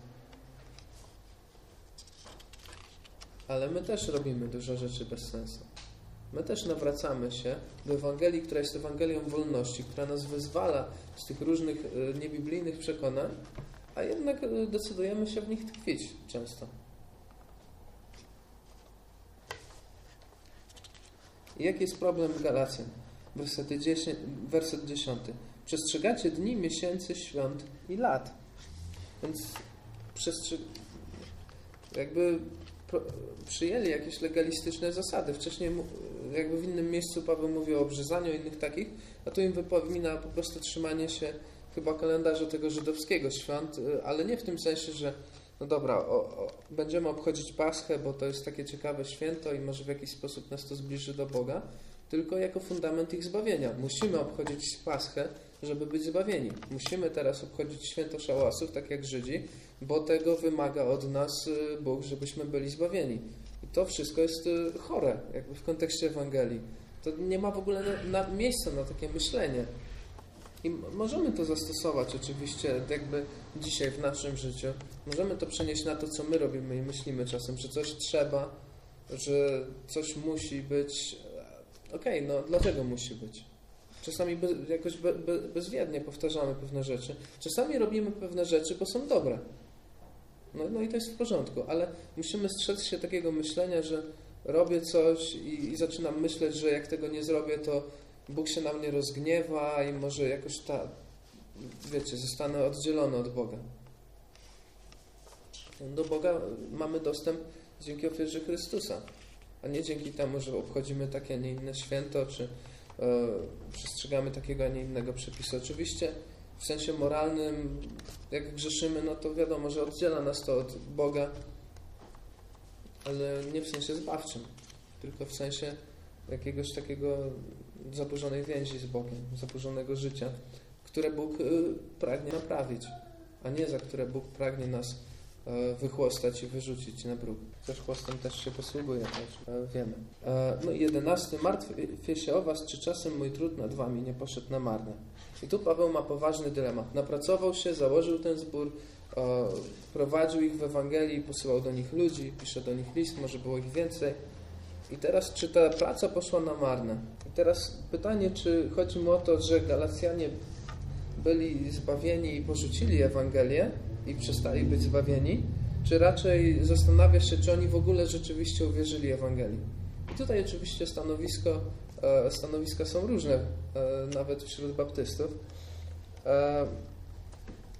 ale my też robimy dużo rzeczy bez sensu. My też nawracamy się do Ewangelii, która jest Ewangelią wolności, która nas wyzwala z tych różnych e, niebiblijnych przekonań, a jednak e, decydujemy się w nich tkwić często. Jaki jest problem Galacjan? Werset 10, werset 10. Przestrzegacie dni, miesięcy, świąt i lat. Więc jakby przyjęli jakieś legalistyczne zasady. Wcześniej jakby w innym miejscu Paweł mówi o obrzezaniu innych takich, a tu im wypomina po prostu trzymanie się chyba kalendarza tego żydowskiego świąt, y, ale nie w tym sensie, że no dobra, o, o, będziemy obchodzić Paschę, bo to jest takie ciekawe święto i może w jakiś sposób nas to zbliży do Boga, tylko jako fundament ich zbawienia. Musimy obchodzić Paschę, żeby być zbawieni. Musimy teraz obchodzić święto szałasów, tak jak Żydzi, bo tego wymaga od nas y, Bóg, żebyśmy byli zbawieni. I to wszystko jest y, chore, jakby w kontekście Ewangelii. To nie ma w ogóle na, na miejsca na takie myślenie. I możemy to zastosować oczywiście jakby dzisiaj w naszym życiu. Możemy to przenieść na to, co my robimy i myślimy czasem, że coś trzeba, że coś musi być. Okej, okay, no dlaczego musi być? Czasami be, jakoś be, be, bezwiednie powtarzamy pewne rzeczy. Czasami robimy pewne rzeczy, bo są dobre. No, no i to jest w porządku, ale musimy strzec się takiego myślenia, że robię coś i, i zaczynam myśleć, że jak tego nie zrobię, to Bóg się na mnie rozgniewa i może jakoś ta, wiecie, zostanę oddzielony od Boga. Do Boga mamy dostęp dzięki ofierze Chrystusa, a nie dzięki temu, że obchodzimy takie, a nie inne święto, czy e, przestrzegamy takiego, a nie innego przepisu. Oczywiście w sensie moralnym, jak grzeszymy, no to wiadomo, że oddziela nas to od Boga, ale nie w sensie zbawczym, tylko w sensie jakiegoś takiego zaburzonej więzi z Bogiem, zaburzonego życia, które Bóg y, pragnie naprawić, a nie za które Bóg pragnie nas wychłostać i wyrzucić na bruk. Też chłostem też się posługuje, też e, wiemy. E, no i jedenasty. Martwię się o was, czy czasem mój trud nad wami nie poszedł na marne. I tu Paweł ma poważny dylemat. Napracował się, założył ten zbór, prowadził ich w Ewangelii, posyłał do nich ludzi, pisze do nich list, może było ich więcej. I teraz, czy ta praca poszła na marne? I teraz pytanie, czy chodzi mu o to, że Galacjanie byli zbawieni i porzucili Ewangelię i przestali być zbawieni, czy raczej zastanawia się, czy oni w ogóle rzeczywiście uwierzyli Ewangelii. I tutaj oczywiście stanowisko, e, stanowiska są różne, e, nawet wśród baptystów. E,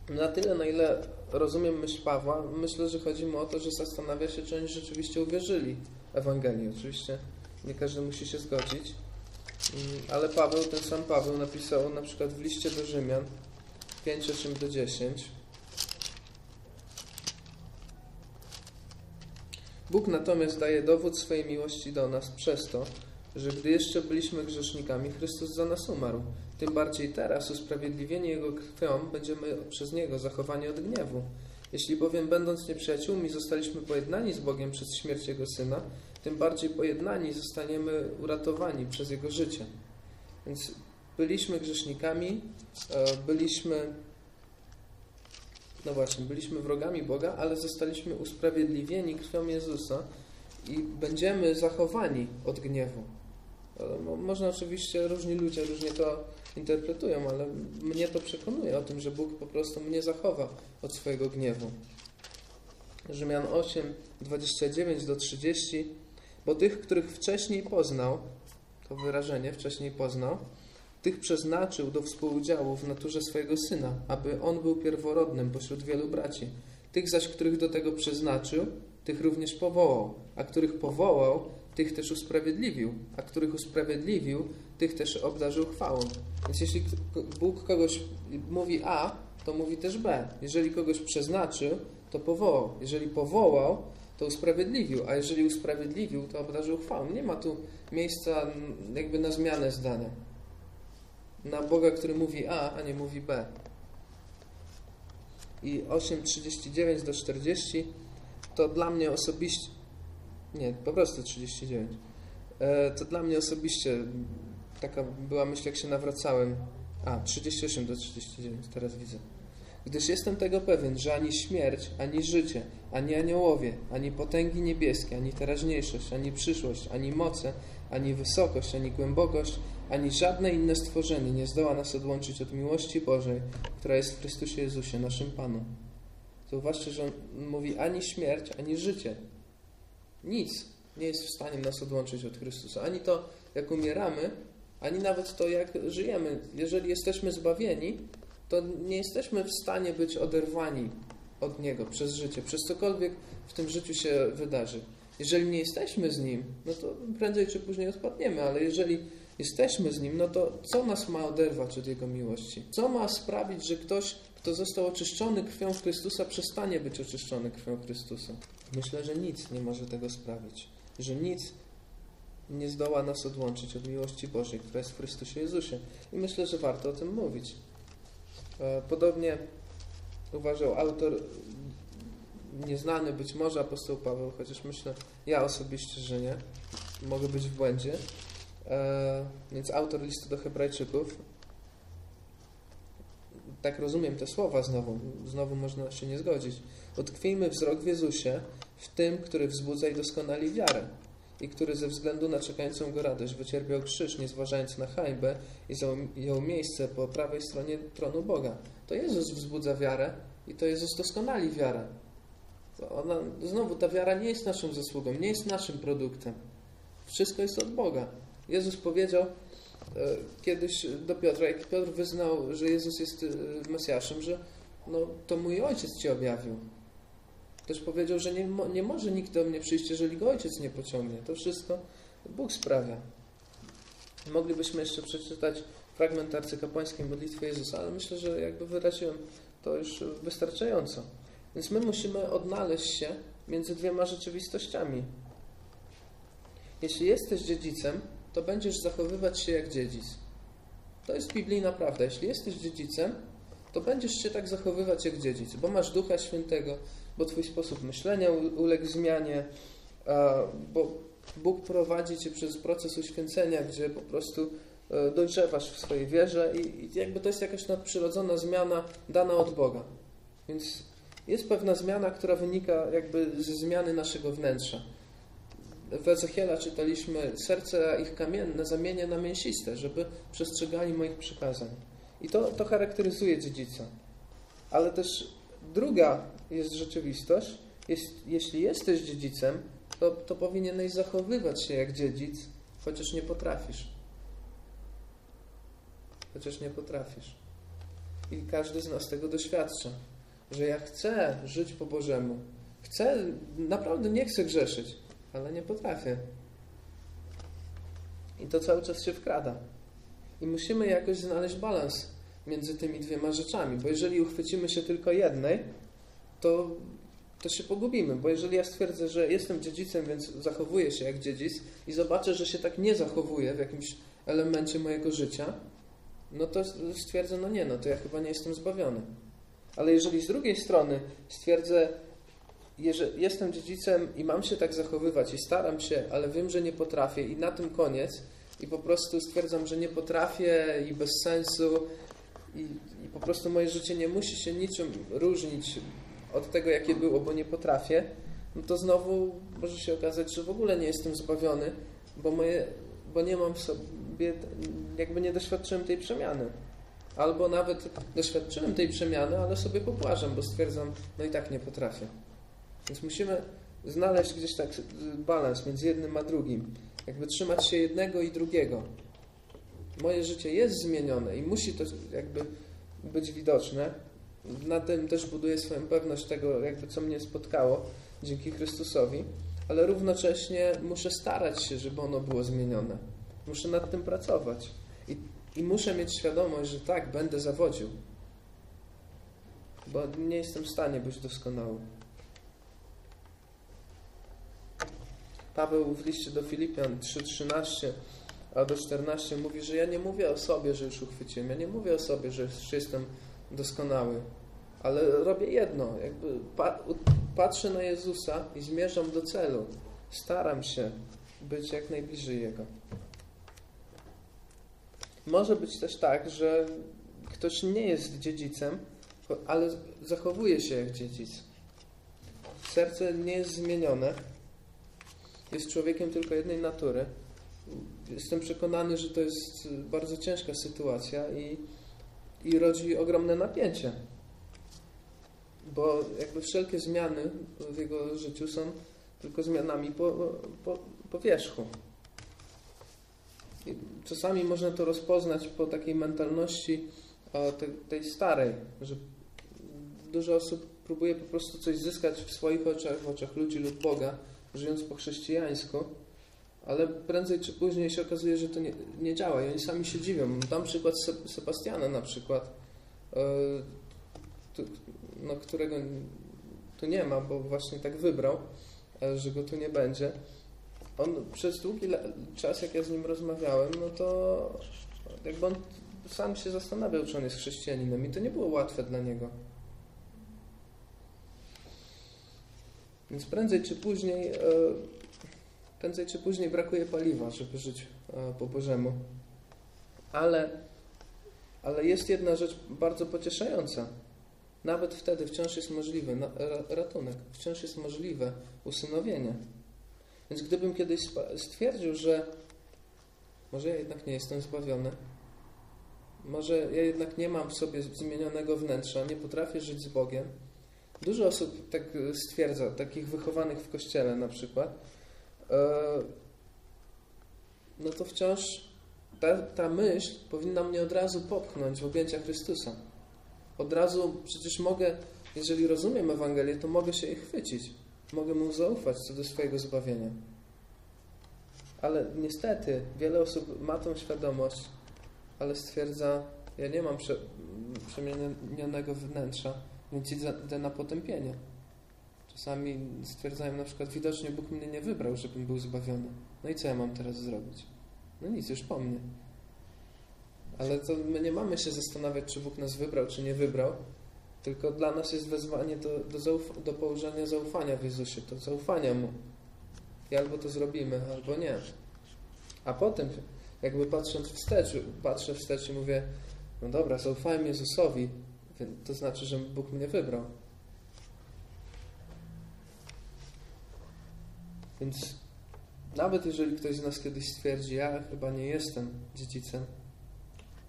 na tyle, na ile rozumiem myśl Pawła, myślę, że chodzi mu o to, że zastanawia się, czy oni rzeczywiście uwierzyli Ewangelii. Oczywiście nie każdy musi się zgodzić, mm, ale Paweł, ten sam Paweł napisał na przykład w liście do Rzymian 5, 8 do 10 Bóg natomiast daje dowód swojej miłości do nas przez to, że gdy jeszcze byliśmy grzesznikami, Chrystus za nas umarł. Tym bardziej teraz, usprawiedliwieni Jego krwią, będziemy przez Niego zachowani od gniewu. Jeśli bowiem, będąc nieprzyjaciółmi, zostaliśmy pojednani z Bogiem przez śmierć Jego Syna, tym bardziej pojednani zostaniemy uratowani przez Jego życie. Więc byliśmy grzesznikami, e, byliśmy, no właśnie, byliśmy wrogami Boga, ale zostaliśmy usprawiedliwieni krwią Jezusa i będziemy zachowani od gniewu. E, można oczywiście, różni ludzie różnie to interpretują, ale mnie to przekonuje o tym, że Bóg po prostu mnie zachowa od swojego gniewu. Rzymian 8, 29 do 30 Bo tych, których wcześniej poznał, to wyrażenie wcześniej poznał, tych przeznaczył do współudziału w naturze swojego Syna, aby On był pierworodnym pośród wielu braci. Tych zaś, których do tego przeznaczył, tych również powołał, a których powołał, tych też usprawiedliwił, a których usprawiedliwił, tych też obdarzył chwałą. Więc jeśli Bóg kogoś mówi A, to mówi też B. Jeżeli kogoś przeznaczył, to powołał. Jeżeli powołał, to usprawiedliwił, a jeżeli usprawiedliwił, to obdarzył chwałą. Nie ma tu miejsca jakby na zmianę zdania. Na Boga, który mówi A, a nie mówi B. I 8:39 do 40 to dla mnie osobiście nie, po prostu 39. E, to dla mnie osobiście taka była myśl, jak się nawracałem. A, 38 do 39, teraz widzę. Gdyż jestem tego pewien, że ani śmierć, ani życie, ani aniołowie, ani potęgi niebieskie, ani teraźniejszość, ani przyszłość, ani moce, ani wysokość, ani głębokość, ani żadne inne stworzenie nie zdoła nas odłączyć od miłości Bożej, która jest w Chrystusie Jezusie, naszym Panu. Zauważcie, że on mówi ani śmierć, ani życie. Nic nie jest w stanie nas odłączyć od Chrystusa. Ani to, jak umieramy, ani nawet to, jak żyjemy. Jeżeli jesteśmy zbawieni, to nie jesteśmy w stanie być oderwani od Niego przez życie, przez cokolwiek w tym życiu się wydarzy. Jeżeli nie jesteśmy z Nim, no to prędzej czy później odpadniemy, ale jeżeli jesteśmy z Nim, no to co nas ma oderwać od Jego miłości? Co ma sprawić, że ktoś, kto został oczyszczony krwią Chrystusa, przestanie być oczyszczony krwią Chrystusa? Myślę, że nic nie może tego sprawić. Że nic nie zdoła nas odłączyć od miłości Bożej, która jest w Chrystusie Jezusie. I myślę, że warto o tym mówić. E, podobnie uważał autor, nieznany być może apostoł Paweł, chociaż myślę, ja osobiście, że nie. Mogę być w błędzie. E, więc autor listu do Hebrajczyków, tak rozumiem te słowa znowu, znowu można się nie zgodzić. Utkwijmy wzrok w Jezusie, w tym, który wzbudza i doskonali wiarę i który ze względu na czekającą go radość wycierpiał krzyż, nie zważając na hańbę i zajął miejsce po prawej stronie tronu Boga. To Jezus wzbudza wiarę i to Jezus doskonali wiarę. Ona, znowu, ta wiara nie jest naszą zasługą, nie jest naszym produktem. Wszystko jest od Boga. Jezus powiedział e, kiedyś do Piotra, jak Piotr wyznał, że Jezus jest e, Mesjaszem, że no, to mój Ojciec Ci objawił. Też powiedział, że nie, nie może nikt do mnie przyjść, jeżeli go ojciec nie pociągnie. To wszystko Bóg sprawia. Moglibyśmy jeszcze przeczytać fragment arcykapłańskiej modlitwy Jezusa, ale myślę, że jakby wyraziłem to już wystarczająco. Więc my musimy odnaleźć się między dwiema rzeczywistościami. Jeśli jesteś dziedzicem, to będziesz zachowywać się jak dziedzic. To jest biblijna prawda. Jeśli jesteś dziedzicem, to będziesz się tak zachowywać jak dziedzic, bo masz Ducha Świętego, bo Twój sposób myślenia uległ zmianie, bo Bóg prowadzi Cię przez proces uświęcenia, gdzie po prostu e, dojrzewasz w swojej wierze i jakby to jest jakaś nadprzyrodzona zmiana dana od Boga. Więc jest pewna zmiana, która wynika jakby ze zmiany naszego wnętrza. W Ezechiela czytaliśmy, serce ich kamienne zamienię na mięsiste, żeby przestrzegali moich przykazań. I to, to charakteryzuje dziedzica. Ale też druga jest rzeczywistość. Jest, jeśli jesteś dziedzicem, to, to powinieneś zachowywać się jak dziedzic, chociaż nie potrafisz. Chociaż nie potrafisz. I każdy z nas tego doświadcza, że ja chcę żyć po Bożemu. Chcę, naprawdę nie chcę grzeszyć, ale nie potrafię. I to cały czas się wkrada. I musimy jakoś znaleźć balans między tymi dwiema rzeczami, bo jeżeli uchwycimy się tylko jednej, to, to się pogubimy, bo jeżeli ja stwierdzę, że jestem dziedzicem, więc zachowuję się jak dziedzic i zobaczę, że się tak nie zachowuję w jakimś elemencie mojego życia, no to stwierdzę, no nie, no to ja chyba nie jestem zbawiony. Ale jeżeli z drugiej strony stwierdzę, że jestem dziedzicem i mam się tak zachowywać i staram się, ale wiem, że nie potrafię i na tym koniec i po prostu stwierdzam, że nie potrafię i bez sensu i, i po prostu moje życie nie musi się niczym różnić od tego, jakie było, bo nie potrafię, no to znowu może się okazać, że w ogóle nie jestem zbawiony, bo, moje, bo nie mam w sobie, jakby nie doświadczyłem tej przemiany. Albo nawet doświadczyłem tej przemiany, ale sobie popłażam, bo stwierdzam, no i tak nie potrafię. Więc musimy znaleźć gdzieś tak balans między jednym a drugim. Jakby trzymać się jednego i drugiego. Moje życie jest zmienione i musi to jakby być widoczne, na tym też buduję swoją pewność tego, jakby co mnie spotkało dzięki Chrystusowi, ale równocześnie muszę starać się, żeby ono było zmienione. Muszę nad tym pracować. I, i muszę mieć świadomość, że tak, będę zawodził. Bo nie jestem w stanie być doskonały. Paweł w liście do Filipian 3:13 a do 14 mówi, że ja nie mówię o sobie, że już uchwyciłem. Ja nie mówię o sobie, że już jestem doskonały. Ale robię jedno, jakby patrzę na Jezusa i zmierzam do celu. Staram się być jak najbliżej Jego. Może być też tak, że ktoś nie jest dziedzicem, ale zachowuje się jak dziedzic. Serce nie jest zmienione. Jest człowiekiem tylko jednej natury. Jestem przekonany, że to jest bardzo ciężka sytuacja i, i rodzi ogromne napięcie. Bo jakby wszelkie zmiany w jego życiu są tylko zmianami po, po, po wierzchu. I czasami można to rozpoznać po takiej mentalności tej starej, że dużo osób próbuje po prostu coś zyskać w swoich oczach, w oczach ludzi lub Boga, żyjąc po chrześcijańsku, ale prędzej czy później się okazuje, że to nie, nie działa i oni sami się dziwią. Dam przykład Se- Sebastiana na przykład, e, no, którego tu nie ma, bo właśnie tak wybrał, e, że go tu nie będzie. On przez długi czas, jak ja z nim rozmawiałem, no to jakby on sam się zastanawiał, czy on jest chrześcijaninem i to nie było łatwe dla niego. Więc prędzej czy później, e, prędzej czy później brakuje paliwa, żeby żyć e, po Bożemu. Ale, ale jest jedna rzecz bardzo pocieszająca. Nawet wtedy wciąż jest możliwy ratunek, wciąż jest możliwe usynowienie. Więc gdybym kiedyś stwierdził, że może ja jednak nie jestem zbawiony, może ja jednak nie mam w sobie zmienionego wnętrza, nie potrafię żyć z Bogiem. Dużo osób tak stwierdza, takich wychowanych w kościele na przykład. E, No to wciąż ta, ta myśl powinna mnie od razu popchnąć w objęcia Chrystusa. Od razu przecież mogę, jeżeli rozumiem Ewangelię, to mogę się jej chwycić. Mogę mu zaufać co do swojego zbawienia. Ale niestety wiele osób ma tą świadomość, ale stwierdza, ja nie mam prze, przemienionego wnętrza, więc idę na potępienie. Czasami stwierdzają na przykład, widocznie Bóg mnie nie wybrał, żebym był zbawiony. No i co ja mam teraz zrobić? No nic, już po mnie. Ale to my nie mamy się zastanawiać, czy Bóg nas wybrał, czy nie wybrał, tylko dla nas jest wezwanie do, do, do położenia zaufania w Jezusie, do zaufania Mu. I albo to zrobimy, albo nie. A potem, jakby patrząc wstecz, patrzę wstecz i mówię, no dobra, zaufałem Jezusowi, to znaczy, że Bóg mnie wybrał. Więc nawet jeżeli ktoś z nas kiedyś stwierdzi, ja chyba nie jestem dziedzicem,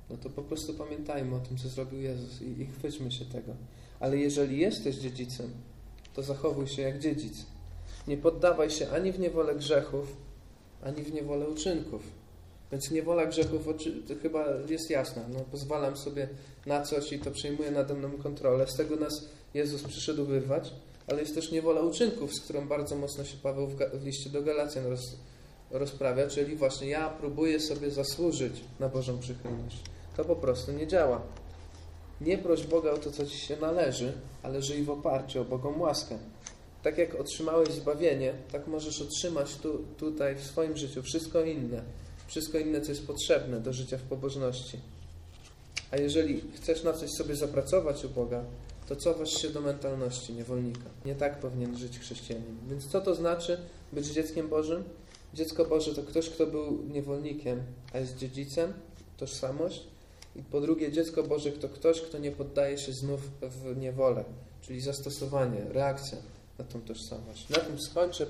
no to po prostu pamiętajmy o tym, co zrobił Jezus i, i chwyćmy się tego. Ale jeżeli jesteś dziedzicem, to zachowuj się jak dziedzic. Nie poddawaj się ani w niewolę grzechów, ani w niewolę uczynków. Więc niewola grzechów to chyba jest jasna. No, pozwalam sobie na coś i to przejmuje nade mną kontrolę. Z tego nas Jezus przyszedł wyrwać, ale jest też niewola uczynków, z którą bardzo mocno się Paweł w, w liście do Galacjan roz, rozprawia, czyli właśnie ja próbuję sobie zasłużyć na Bożą przychylność. To po prostu nie działa. Nie proś Boga o to, co Ci się należy, ale żyj w oparciu o Bogą łaskę. Tak jak otrzymałeś zbawienie, tak możesz otrzymać tu, tutaj w swoim życiu wszystko inne. Wszystko inne, co jest potrzebne do życia w pobożności. A jeżeli chcesz na coś sobie zapracować u Boga, to cofasz się do mentalności niewolnika. Nie tak powinien żyć chrześcijanin. Więc co to znaczy być dzieckiem Bożym? Dziecko Boże to ktoś, kto był niewolnikiem, a jest dziedzicem, tożsamość. I po drugie, dziecko Boże to ktoś, kto nie poddaje się znów w niewolę, czyli zastosowanie, reakcja na tą tożsamość. Na tym skończę.